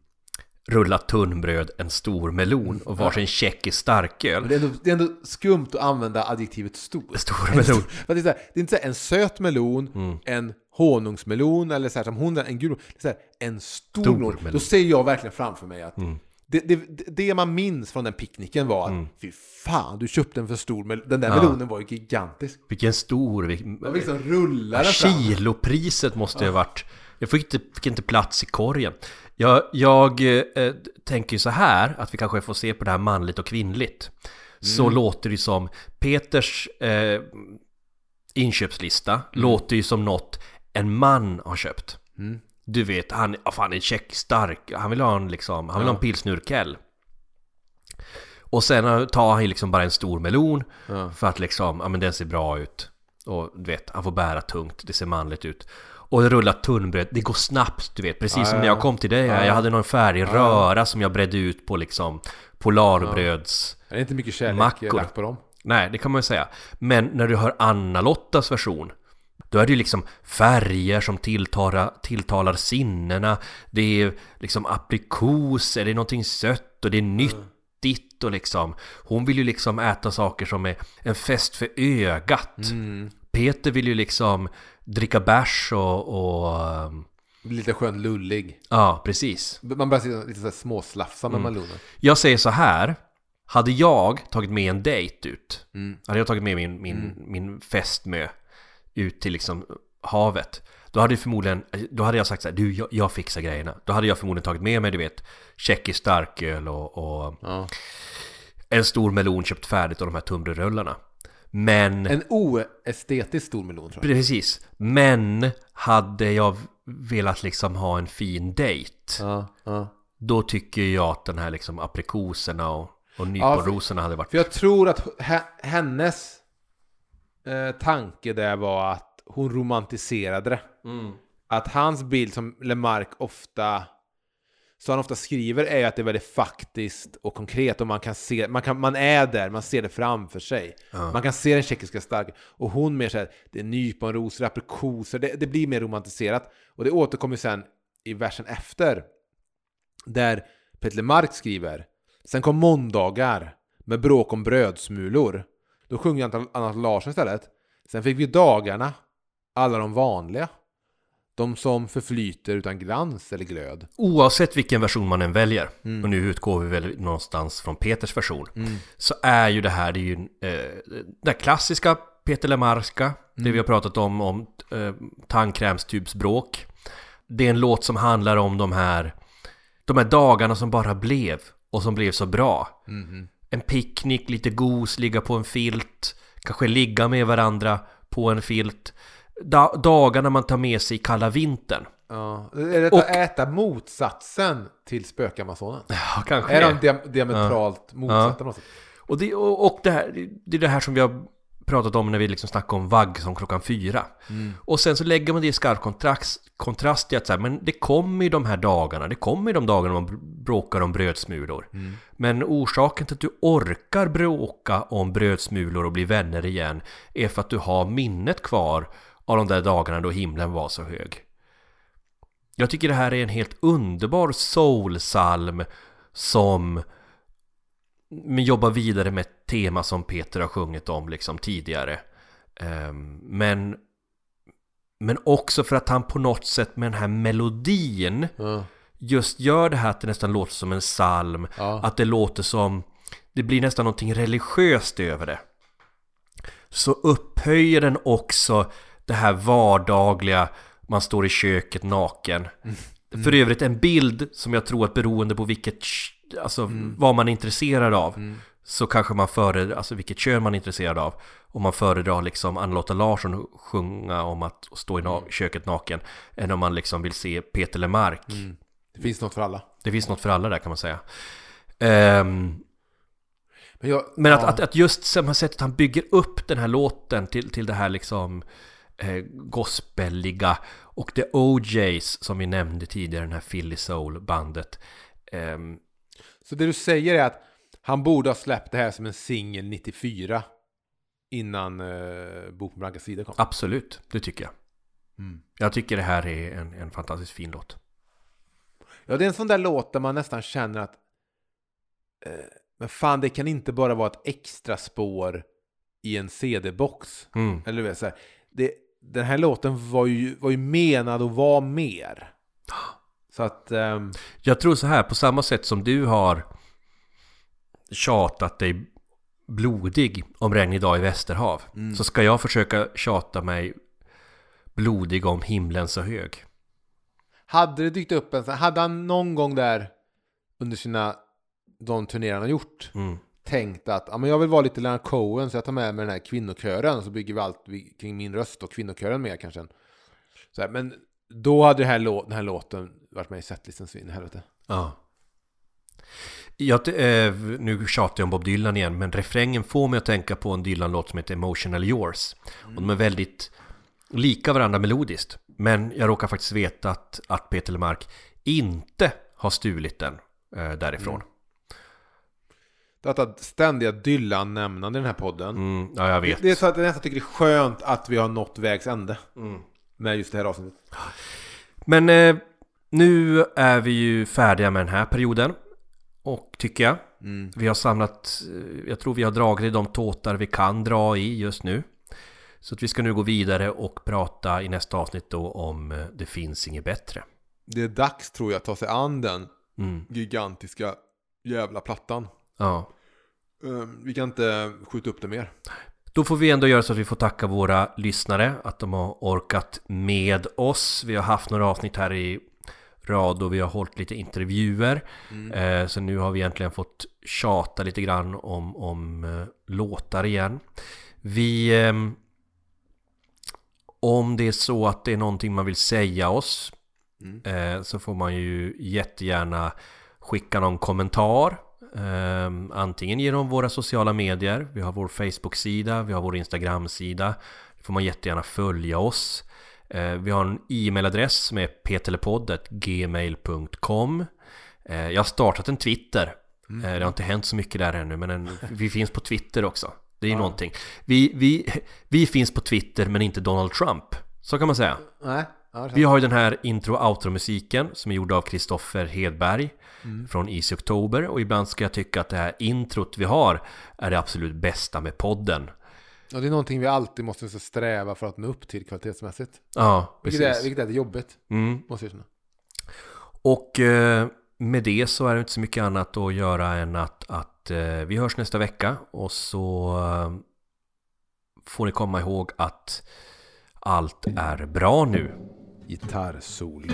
Rullat tunnbröd, en stor melon och varsin tjeckisk starköl. Det, är ändå, det är ändå skumt att använda adjektivet stor. Stor melon. Det, är här, det är inte så här, en söt melon, en honungsmelon eller så här, som hon, en gul Det är så här, en stor, Stor melon. melon. Då ser jag verkligen framför mig att det, det, det man minns från den picknicken var att fy fan, du köpte en för stor melon. Den där melonen var ju gigantisk. Vilken stor... vilken- Man liksom fram. Kilopriset måste ju ha varit... Jag fick inte, fick inte plats i korgen. Jag, jag eh, tänker ju så här, att vi kanske får se på det här manligt och kvinnligt. Så låter det som Peters eh, inköpslista låter ju som något en man har köpt. Du vet, han, ja, fan, är check stark. Han vill ha en, liksom, han vill ha en pilsnurkel. Och sen tar han liksom bara en stor melon för att liksom, ja men den ser bra ut. Och du vet, han får bära tungt, det ser manligt ut. Och det rullar tunnbröd, det går snabbt du vet. Precis som när jag kom till dig, jag hade någon färdig röra som jag bredde ut på liksom Polarbröds... Det är inte mycket kärlek Mackor. lagt på dem. Nej, det kan man ju säga. Men när du hör Anna-Lottas version då är det ju liksom färger som tilltalar, tilltalar sinnena. Det är liksom aprikoser, det är någonting sött och det är nyttigt och liksom. Hon vill ju liksom äta saker som är en fest för ögat. Peter vill ju liksom dricka bärs och, och um, Lite skönt lullig. Ja, precis. Man börjar se lite så här småslafsa med melonen. Jag säger så här. Hade jag tagit med en dejt ut, Mm. hade jag tagit med min, min, min fästmö ut till liksom havet, då hade, jag förmodligen, då hade jag sagt så här, du jag, jag fixar grejerna. Då hade jag förmodligen tagit med mig, du vet, tjeckisk starköl och, och Ja. en stor melon köpt färdigt och de här tunnbrödsrullarna. Men... En oestetiskt stor melon tror jag. Precis. Men hade jag velat liksom ha en fin dejt Ja, ja. Då tycker jag att den här liksom aprikoserna och, och Ja, nyponrosorna hade varit För jag tror att he- hennes eh, tanke där var att hon romantiserade det. mm. Att hans bild som Lemark ofta så han ofta skriver är ju att det är väldigt faktiskt och konkret och man kan se, man, kan, man är där, man ser det framför sig. Man kan se den tjeckiska starka och hon mer såhär, det är nyponrosor, aprikoser, det, det blir mer romantiserat. Och det återkommer sen i versen efter, där Peter Lemark skriver, sen kom måndagar med bråk om brödsmulor. Då sjunger Anna Anna Larsson istället. Sen fick vi dagarna, alla de vanliga. De som förflyter utan glans eller glöd. Oavsett vilken version man än väljer Och nu utgår vi väl någonstans från Peters version Så är ju det här, det är ju eh, det klassiska Peter Lemarska Det vi har pratat om, om eh, tandkrämstubsbråk Det är en låt som handlar om de här De här dagarna som bara blev Och som blev så bra En picknick, lite gos, ligga på en filt Kanske ligga med varandra på en filt da- Dagarna man tar med sig i kalla vintern Ja. Är det Och- att äta motsatsen till spökamazonen? Ja, kanske Är det. de dia- diametralt motsatta på något sätt? Och det, och, och det, här, det är det här som vi har pratat om när vi liksom snackar om vagg som klockan fyra. Och sen så lägger man det i skarp kontrast, kontrast till att så här, men det kommer ju de här dagarna, det kommer ju de dagarna man br- bråkar om brödsmulor. Men orsaken till att du orkar bråka om brödsmulor och bli vänner igen är för att du har minnet kvar av de där dagarna då himlen var så hög. Jag tycker det här är en helt underbar soulsalm som men jobbar vidare med ett tema som Peter har sjungit om liksom tidigare. Ehm, men, men också för att han på något sätt med den här melodin Ja. just gör det här att det nästan låter som en psalm. Ja. Att det låter som, det blir nästan någonting religiöst över det. Så upphöjer den också det här vardagliga, man står i köket naken. För övrigt en bild som jag tror att beroende på vilket, alltså vad man är intresserad av. Så kanske man föredrar, alltså vilket kön man är intresserad av. Om man föredrar liksom Anna-Lotta Larsson sjunga om att stå i na- köket naken. Än om man liksom vill se Peter Lemark. Det finns något för alla. Det finns något för alla där kan man säga. Ehm, Men, jag, men att, ja. att, att just samma sättet han bygger upp den här låten till, till det här liksom eh, gospeliga och The OJs som vi nämnde tidigare, den här Philly Soul-bandet. Ehm, Så det du säger är att han borde ha släppt det här som en singel 94 innan uh, Bok på blanka sidor kom. absolut, det tycker jag. Mm. Jag tycker det här är en, en fantastiskt fin låt. Ja, det är en sån där låt där man nästan känner att eh, men fan, det kan inte bara vara ett extra spår i en CD-box. Mm. Eller du vet, så här, det, den här låten var ju, var ju menad att vara mer. Så att... ehm, Jag tror så här, på samma sätt som du har tjatat dig blodig om regnig dag i Västerhav så ska jag försöka tjata mig blodig om himlen så hög. hade det dykt upp en sån hade han någon gång där under sina, de turnéer han har gjort, Mm. tänkt att ja, men jag vill vara lite Leonard Cohen så jag tar med mig den här kvinnokören så bygger vi allt kring min röst och kvinnokören med kanske. Så här, men då hade här den här låten varit med i setlisten så in i helvete. Ja. Jag, eh, nu tjatar jag om Bob Dylan igen, men refrängen får mig att tänka på en Dylan-låt som heter Emotional Yours. Och de är väldigt lika varandra melodiskt. Men jag råkar faktiskt veta att, att Peter Lemark inte har stulit den eh, därifrån. Detta ständiga Dylan-nämnande i den här podden. Mm, ja, jag Det, vet. det är så att jag nästan tycker det är skönt att vi har nått vägs ände. Med just det här avsnittet. Men eh, nu är vi ju färdiga med den här perioden. Och tycker jag. Vi har samlat, eh, jag tror vi har dragit i de tåtar vi kan dra i just nu. Så att vi ska nu gå vidare och prata i nästa avsnitt då om eh, Det finns inget bättre. Det är dags tror jag att ta sig an den Mm. gigantiska jävla plattan. Ja. Eh, Vi kan inte skjuta upp det mer. Då får vi ändå göra så att vi får tacka våra lyssnare att de har orkat med oss. Vi har haft några avsnitt här i rad och vi har hållit lite intervjuer. Eh, så nu har vi egentligen fått tjata lite grann om, om eh, låtar igen. Vi... ehm, om det är så att det är någonting man vill säga oss eh, så får man ju jättegärna skicka någon kommentar. Eh, antingen genom våra sociala medier. Vi har vår Facebook-sida, vi har vår Instagram-sida. Då får man jättegärna följa oss. Eh, vi har en e-mailadress som är ptelepoddet.gmail.com eh, Jag har startat en Twitter. Eh, det har inte hänt så mycket där ännu men en, vi finns på Twitter också. Det är ju någonting. Vi, vi, vi finns på Twitter men inte Donald Trump. Så kan man säga. Nej. Ja, Vi har ju den här intro och outro-musiken som är gjord av Kristoffer Hedberg från Easy Oktober och ibland ska jag tycka att det här introt vi har är det absolut bästa med podden. Ja, det är någonting vi alltid måste sträva för att nå upp till kvalitetsmässigt. Ja, Vilket är, precis. vilket är jobbigt, Mm. måste jag känna. Och eh, med det så är det inte så mycket annat att göra än att, att eh, vi hörs nästa vecka och så eh, får ni komma ihåg att allt är bra nu. Gitarrsolo.